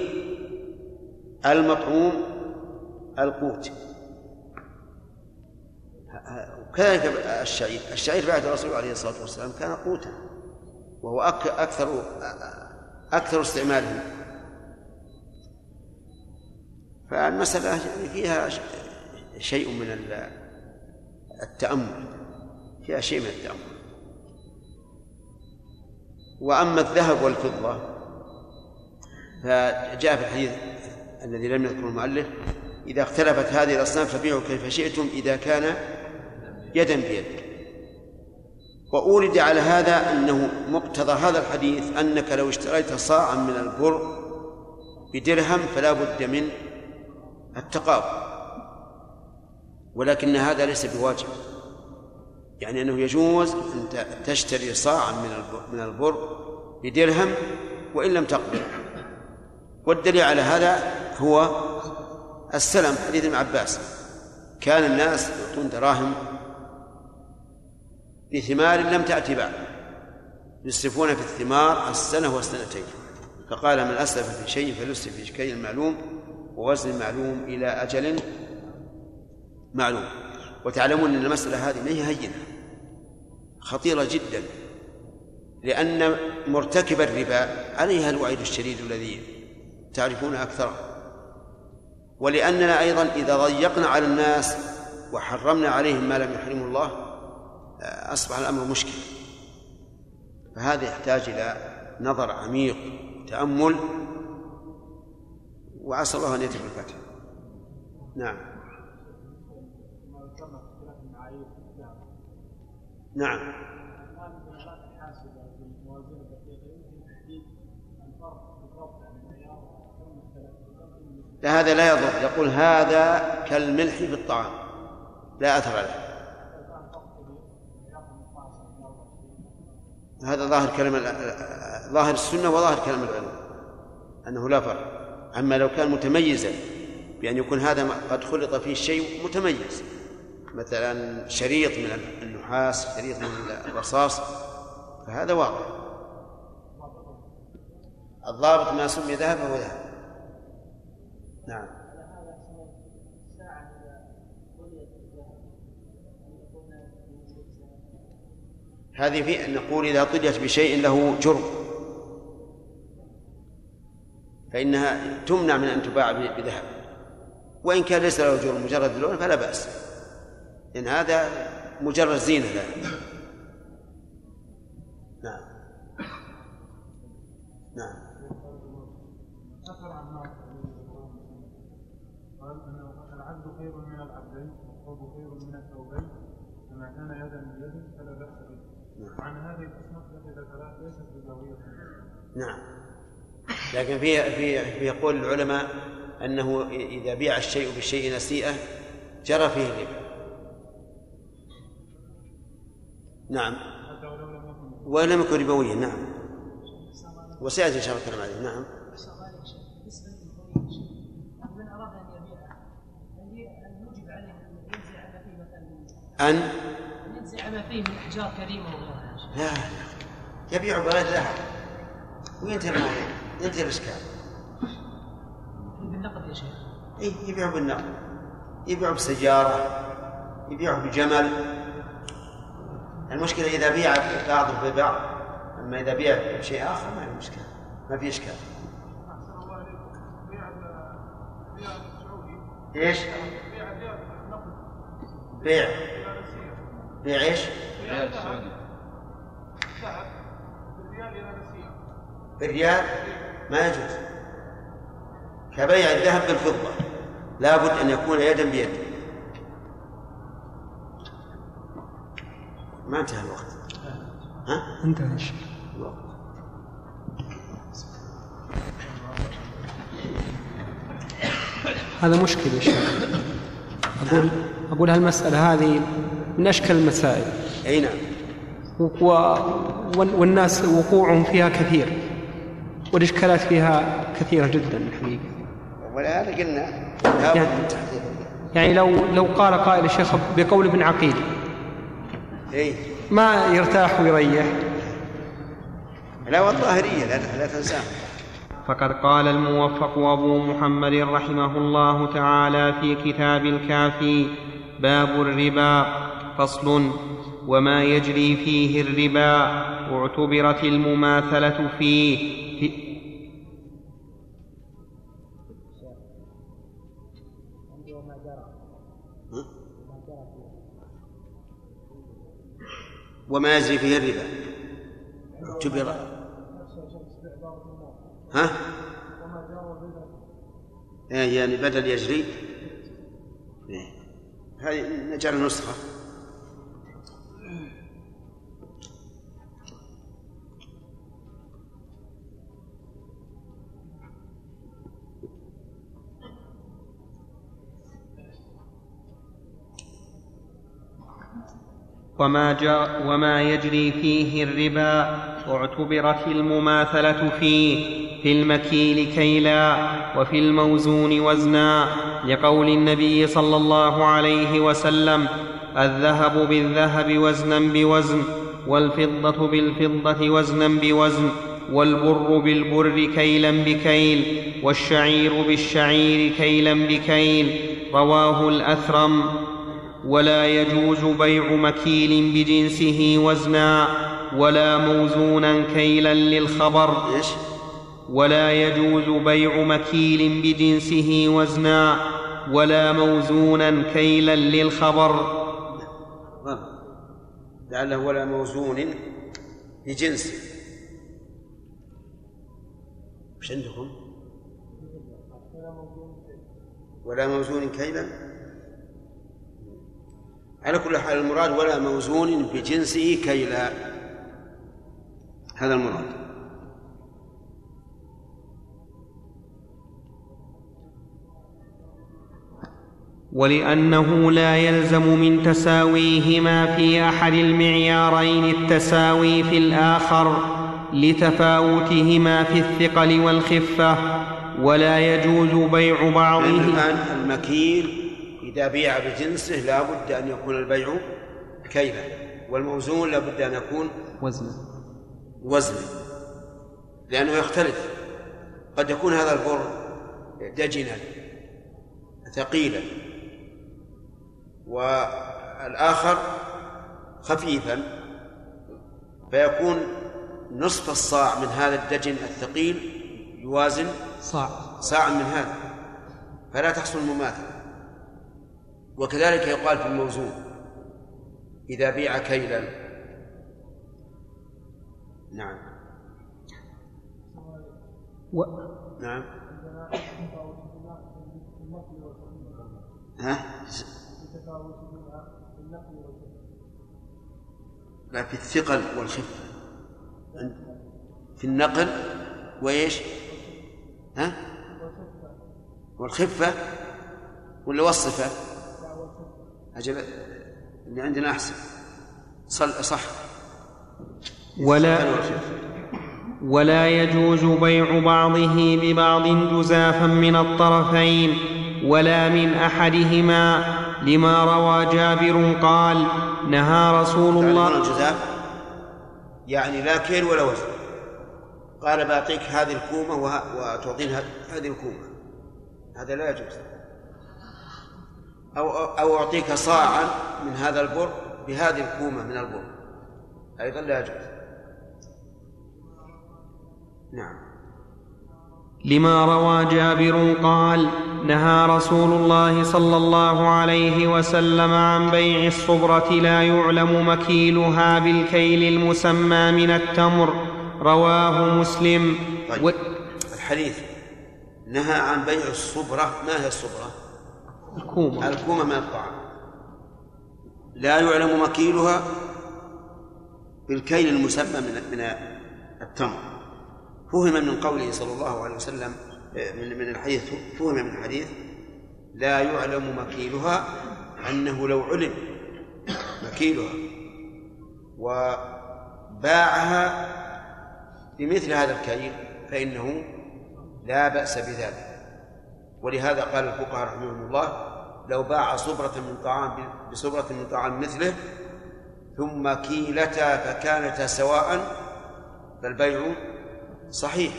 المطعوم القوت. وكذلك الشعير. الشعير بعد الرسول عليه الصلاة والسلام كان قوتا وهو أكثر أكثر استعماله. فالمسألة فيها شيء من التأمل فيها شيء من التأمل. وأما الذهب والفضة فجاء في الحديث الذي لم يذكره المؤلف إذا اختلفت هذه الأصناف فبيعوا كيف شئتم إذا كان يدا بيد وأورد على هذا أنه مقتضى هذا الحديث أنك لو اشتريت صاعا من البر بدرهم فلا بد من التقاضي. ولكن هذا ليس بواجب. يعني أنه يجوز أن تشتري صاعا من من البر بدرهم وإن لم تقبل والدليل على هذا هو السلم حديث ابن عباس. كان الناس يعطون دراهم بثمار لم تأتي بعد يسرفون في الثمار السنة والسنتين فقال من أسلف في شيء فليسرف في شيء معلوم ووزن معلوم إلى أجل معلوم. وتعلمون أن المسألة هذه ما هي هينة خطيرة جدا لأن مرتكب الربا عليها الوعيد الشديد الذي تعرفون أكثره ولأننا أيضا إذا ضيقنا على الناس وحرمنا عليهم ما لم يحرمه الله أصبح الأمر مشكل. فهذا يحتاج إلى نظر عميق تأمل وعسى الله أن يتم الفتح. نعم. نعم. هذا لا يضر. يقول هذا كالملح في الطعام. لا أثر له. هذا ظاهر كلام ظاهر السنة وظاهر كلام العلم أنه لا فرق. أما لو كان متميزا بأن يكون هذا قد خلط فيه شيء متميز. مثلا شريط من النحاس شريط من الرصاص فهذا واضح. الضابط ما سمي ذهب فهو ذهب نعم. هذه في نقول إذا طليت بشيء له جرم. فإنها تمنع من أن تباع بذهب. وإن كان ليس له جرم مجرد لون فلا بأس. لأن هذا مجرد زينة له نعم نعم قال انه العبد خير من العبدين والثوب خير من الثوبين فما كان يدا بيد فلا بأس به. عن هذه الأصناف التي ذكرها ليست بزاوية. نعم. لكن في في في يقول العلماء أنه إذا بيع الشيء بشيء نسيئة جرى فيه الربا. نعم. ولم يكن ربويا نعم. وسيأتي إن شاء الله الكلام عليه نعم. أن؟ فيه من أحجار كريمة وغيرها لا يبيع بغير ذهب وينتهي الموضوع ينتهي الإشكال بالنقد يا شيخ. إيه يبيع بالنقد. يبيع بسيارة. يبيع بجمل. المشكلة إذا بيع بعض. ببعض أما إذا بيع بشيء آخر ما في مشكلة. ما في إشكال. إيش؟ بيع. بيع إيش؟ بالريال؟ ما يجوز. كبيع الذهب بالفضة. لابد أن يكون يدا بيد ما انتهى الوقت. ها؟ انتهى الوقت هذا مشكلة يا شيخ. أقول أقول هالمسألة هذه من أشكل المسائل. أي نعم. و... والناس وقوعهم فيها كثير والإشكالات فيها كثيرة جدا. الحقيقة ولهذا قلنا يعني, يعني لو لو قال قائل الشيخ بقول ابن عقيل إي. ما يرتاح ويريح؟ لا والظاهرية لا, لا تنساه فقد قال الموفق أبو محمد رحمه الله تعالى في كتاب الكافي باب الربا. فصل وما يجري فيه الربا اعتبرت المماثلة فيه في وما يجري فيه الربا اعتبر ها؟ إيه، يعني بدل يجري إيه. هذه نجعل نسخة وما, وما يجري فيه الربا اعتبرت المماثلة فيه في المكيل كيلا وفي الموزون وزنا لقول النبي صلى الله عليه وسلم الذهب بالذهب وزنا بوزن والفضة بالفضة وزنا بوزن والبر بالبر كيلا بكيل والشعير بالشعير كيلا بكيل رواه الأثرم. ولا يجوز بيع مكيل بجنسه وزنا ولا موزونا كيلا للخبر؟ ولا يجوز بيع مكيل بجنسه وزنا ولا موزونا كيلا للخبر. لعله ولا موزون بجنسه وش عندكم؟ ولا موزون كيلا؟ على كل حال المراد ولا موزون بجنسه كيلا. هذا المراد. ولأنه لا يلزم من تساويهما في أحد المعيارين التساوي في الآخر لتفاوتهما في الثقل والخفة ولا يجوز بيع بعضه. الآن المكيل إذا بيع بجنسه لا بد أن يكون البيع كيلا والموزون لا بد أن يكون وزنا. وزنا لأنه يختلف. قد يكون هذا البر دجنا ثقيلا. والآخر خفيفا فيكون نصف الصاع من هذا الدجن الثقيل يوازن صاع. صاع من هذا فلا تحصل المماثلة وكذلك يقال في الموزون إذا بيع كيلا. نعم. و... نعم. ها؟ لا في الثقل والخفة في النقل وإيش؟ ها؟ والخفة ولا والصفة؟ أجل اللي عندنا أحسن صل صح ولا ولا يجوز بيع بعضه ببعض جزافا من الطرفين ولا من أحدهما لما روى جابر قال نهى رسول الله الجزاف يعني لا كيل ولا وزن. قال بعطيك هذه الكومة وتعطيني هذه الكومة. هذا لا يجوز. أو أو أعطيك صاعا من هذا البر بهذه الكومة من البر. أيضا لا يجوز. نعم. لما روى جابر قال نهى رسول الله صلى الله عليه وسلم عن بيع الصبرة لا يعلم مكيلها بالكيل المسمى من التمر. رواه مسلم. طيب. و... الحديث نهى عن بيع الصبرة. ما هي الصبرة؟ الكومة. الكومة من الطعام. لا يعلم مكيلها بالكيل المسمى من من التمر. فهم من قوله صلى الله عليه وسلم من من الحديث فهم من الحديث لا يعلم مكيلها أنه لو علم مكيلها وباعها بمثل هذا الكيل فإنه لا بأس بذلك. ولهذا قال الفقهاء رحمهم الله لو باع صبرة من طعام بصبرة من طعام مثله ثم كيلتا فكانتا سواء فالبيع صحيح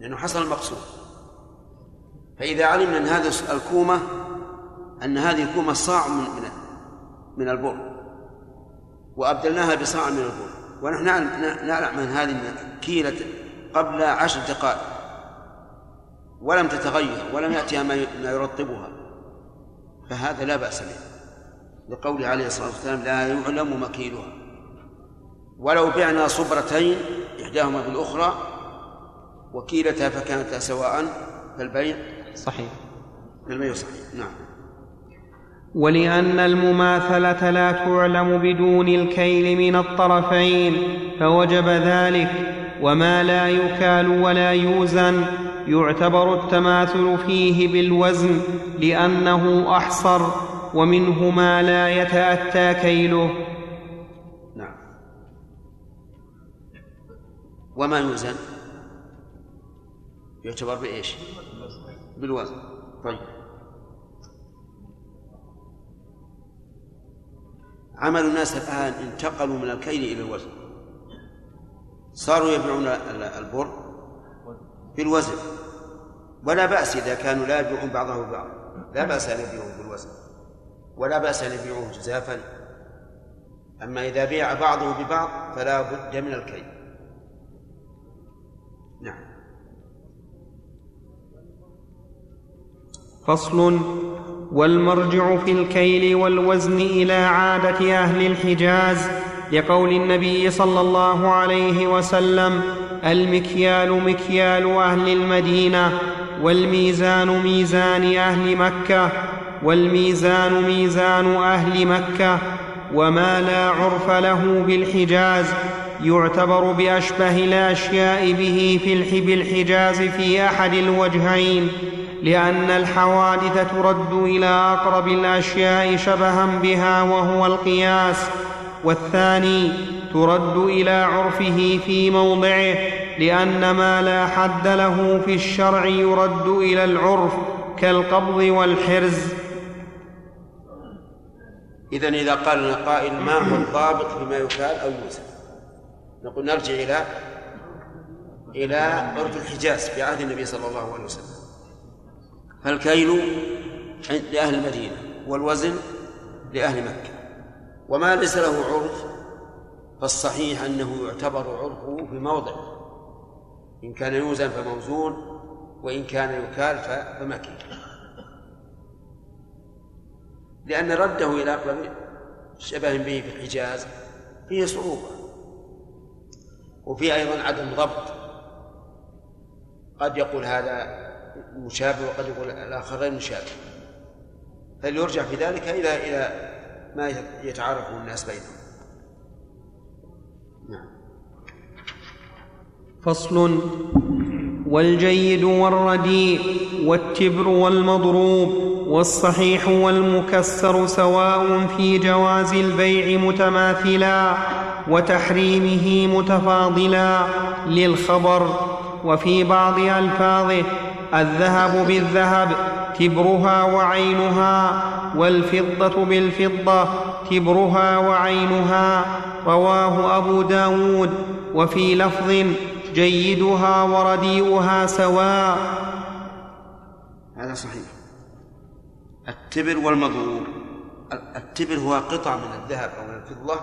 لأنه حصل المقصود. فإذا علمنا أن هذه الكومة أن هذه الكومة صاع من من البر وأبدلناها بصاع من البر ونحن نعلم أن هذه كيلة قبل عشر دقائق ولم تتغير ولم يأتها ما يرطبها. فهذا لا بأس به. لقوله عليه الصلاة والسلام لا يعلم مكيلها. ولو بعنا صبرتين إحداهما بالأخرى وكيلتا فكانتا سواء فالبيع صحيح. البيع صحيح نعم. ولأن المماثلة لا تعلم بدون الكيل من الطرفين فوجب ذلك وما لا يكال ولا يوزن يعتبر التماثل فيه بالوزن لأنه أحصر ومنه ما لا يتأتى كيله. وما يوزن؟ يعتبر بإيش؟ بالوزن. طيب. عمل الناس الآن انتقلوا من الكيل إلى الوزن. صاروا يبيعون البر بالوزن. ولا بأس إذا كانوا لا يبيعون بعضه ببعض. لا بأس أن يبيعوه بالوزن. ولا بأس أن يبيعوه جزافا. أما إذا بيع بعضه ببعض فلا بد من الكيل. نعم. فصل والمرجع في الكيل والوزن إلى عادة أهل الحجاز لقول النبي صلى الله عليه وسلم المكيال مكيال أهل المدينة والميزان ميزان أهل مكة والميزان ميزان أهل مكة وما لا عرف له بالحجاز يعتبر بأشبه الأشياء به في بالحجاز في أحد الوجهين لأن الحوادث ترد إلى أقرب الأشياء شبها بها وهو القياس والثاني ترد إلى عرفه في موضعه لأن ما لا حد له في الشرع يرد إلى العرف كالقبض والحرز. إذا إذا قال قائل ما هو الضابط فيما يكال أو يوزن نقول نرجع إلى إلى عرف الحجاز في عهد النبي صلى الله عليه وسلم. فالكيل لأهل المدينة والوزن لأهل مكة. وما ليس له عرف فالصحيح أنه يعتبر عرفه في موضعه إن كان يوزن فموزون وإن كان يكال فمكي. لأن رده إلى أقرب شبه به في الحجاز فيه صعوبة. وفي أيضا عدم ضبط. قد يقول هذا مشابه وقد يقول الآخر غير مشابه. فليرجع في ذلك إلى إلى ما يتعارف الناس بينهم. نعم. فصل. والجيد والرديء والتبر والمضروب. والصحيح والمكسر سواء في جواز البيع متماثلا وتحريمه متفاضلا للخبر. وفي بعض ألفاظه الذهب بالذهب تبرها وعينها والفضة بالفضة تبرها وعينها. رواه أبو داود. وفي لفظ جيدها ورديئها سواء. هذا صحيح. التبر والمضروب التبر هو قطع من الذهب أو من الفضة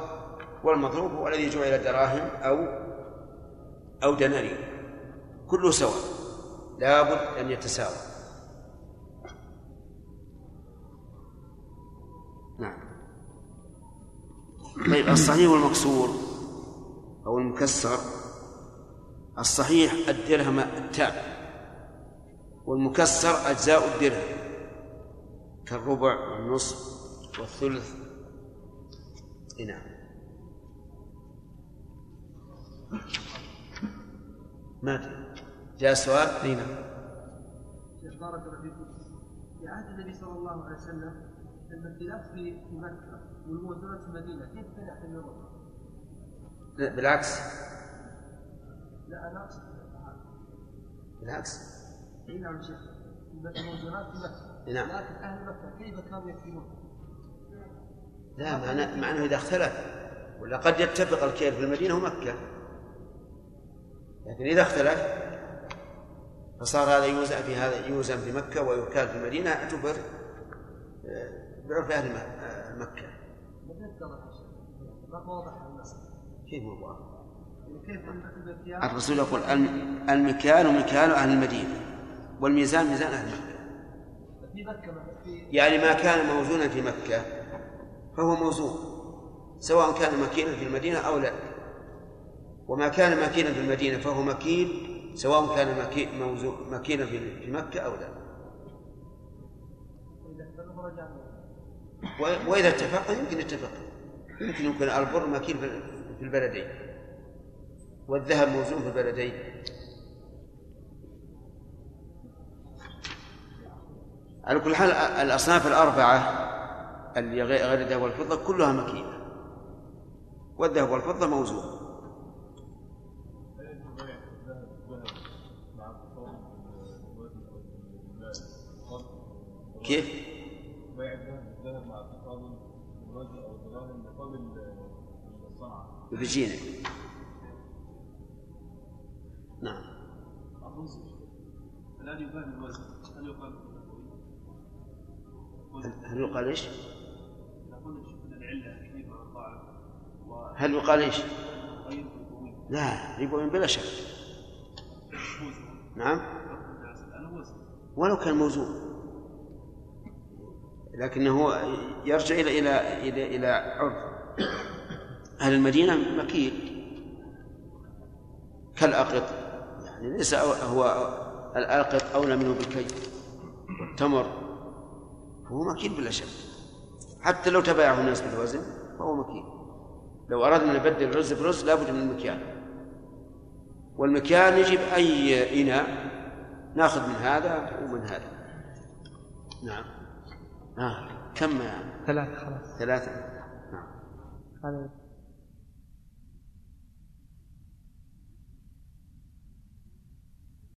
والمضروب هو الذي جعل دراهم أو أو دنانير. كله سواء لابد أن يتساوى. نعم. طيب الصحيح والمكسور أو المكسر. الصحيح الدرهم التام والمكسر أجزاء الدرهم. كالربع والنصف والثلث. نعم. ما جاء سؤال؟ اي نعم. بارك الله فيكم. في عهد النبي صلى الله عليه وسلم المنزلات في مكة والموزنات في المدينة كيف كان يعتمد بالعكس لا أنا اقصد بالعكس. اي نعم شيخ. الموزنات في مكة. نعم لكن أهل مكة كيف كانوا يكفلون؟ لا معنى معنى إذا اختلف ولا قد يتفق الكيل في المدينة ومكة لكن إذا اختلف فصار هذا يوزن في هذا يوزن في مكة ويكال في المدينة اعتبر آه، بعرف أهل آه، مكة. كيف واضح؟ كيف الرسول يقول المكيال مكيال أهل المدينة والميزان ميزان أهل مكة. يعني ما كان موزونا في مكة فهو موزون سواء كان مكينا في المدينة أو لا. وما كان مكينا في المدينة فهو مكين سواء كان مكينا في مكة أو لا. وإذا اتفق يمكن اتفق يمكن يكون البر مكين في البلدين. والذهب موزون في البلدين. على كل حال الأصناف الأربعة اللي غير الذهب والفضة كلها مكينة. والذهب والفضة موزون. كيف؟ بيع الذهب مع أو نعم الآن يقال الوزن. هل يقال هل يقال إيش؟ هل يقال إيش؟ لا ربوي بلا شك. نعم. ولو كان موزون. لكنه يرجع إلى إلى إلى إلى عرف. أهل المدينة مكيل. كالأقط. يعني ليس هو الآقط أولى منه بالكي والتمر هو مكين بلا شك. حتى لو تبايعه الناس بالوزن فهو مكين. لو أردنا نبدل الرز برز لابد من المكيال. والمكيال يجب أي إناء ناخذ من هذا ومن هذا. نعم. آه كم؟ ثلاثة خلاص. ثلاثة. نعم. هذا